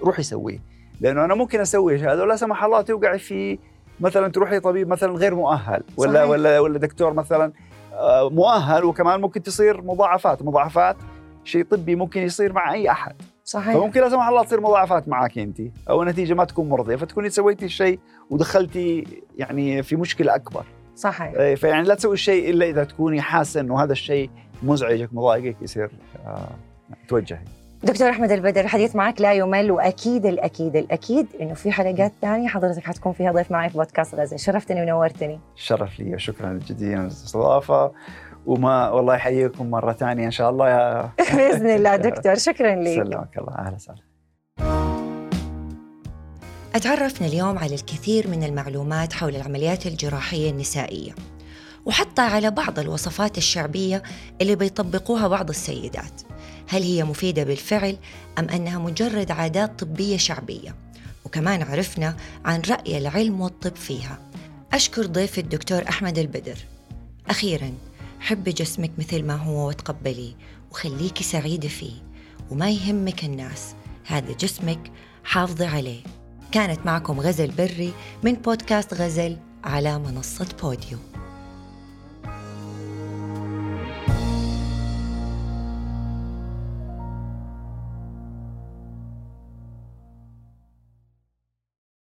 روحي سويه لأنه أنا ممكن أسوي هذا ولا سمح الله توقعي في مثلا تروحي طبيب مثلا غير مؤهل ولا صحيح. ولا ولا دكتور مثلا مؤهل وكمان ممكن تصير مضاعفات. مضاعفات شيء طبي ممكن يصير مع أي أحد. صحيح. فممكن لا سمح الله تصير مضاعفات معك أنت أو نتيجة ما تكون مرضية. فتكوني سويتي الشيء ودخلتي يعني في مشكلة أكبر. صحيح. إيه، فيعني لا تسوي الشيء إلا إذا تكوني حاسة إنه هذا الشيء مزعجك مضايقك يصير آه توجهي. دكتور أحمد البدر الحديث معك لا يمل وأكيد الأكيد الأكيد إنه في حلقات ثانية حضرتك حتكون فيها ضيف معي في بودكاست غزة. شرفتني ونورتني. شرف لي وشكرا جزيلا الاستضافه وما والله يحييكم مرة ثانية إن شاء الله يا بإذن الله دكتور شكرا لك. سلمك الله. أهلا وسهلا. أتعرفنا اليوم على الكثير من المعلومات حول العمليات الجراحية النسائية وحتى على بعض الوصفات الشعبية اللي بيطبقوها بعض السيدات. هل هي مفيدة بالفعل أم أنها مجرد عادات طبية شعبية؟ وكمان عرفنا عن رأي العلم والطب فيها. أشكر ضيفي الدكتور أحمد البدر. أخيرا حبي جسمك مثل ما هو وتقبليه وخليكي سعيدة فيه وما يهمك الناس. هذا جسمك حافظي عليه. كانت معكم غزل بري من بودكاست غزل على منصة بوديو.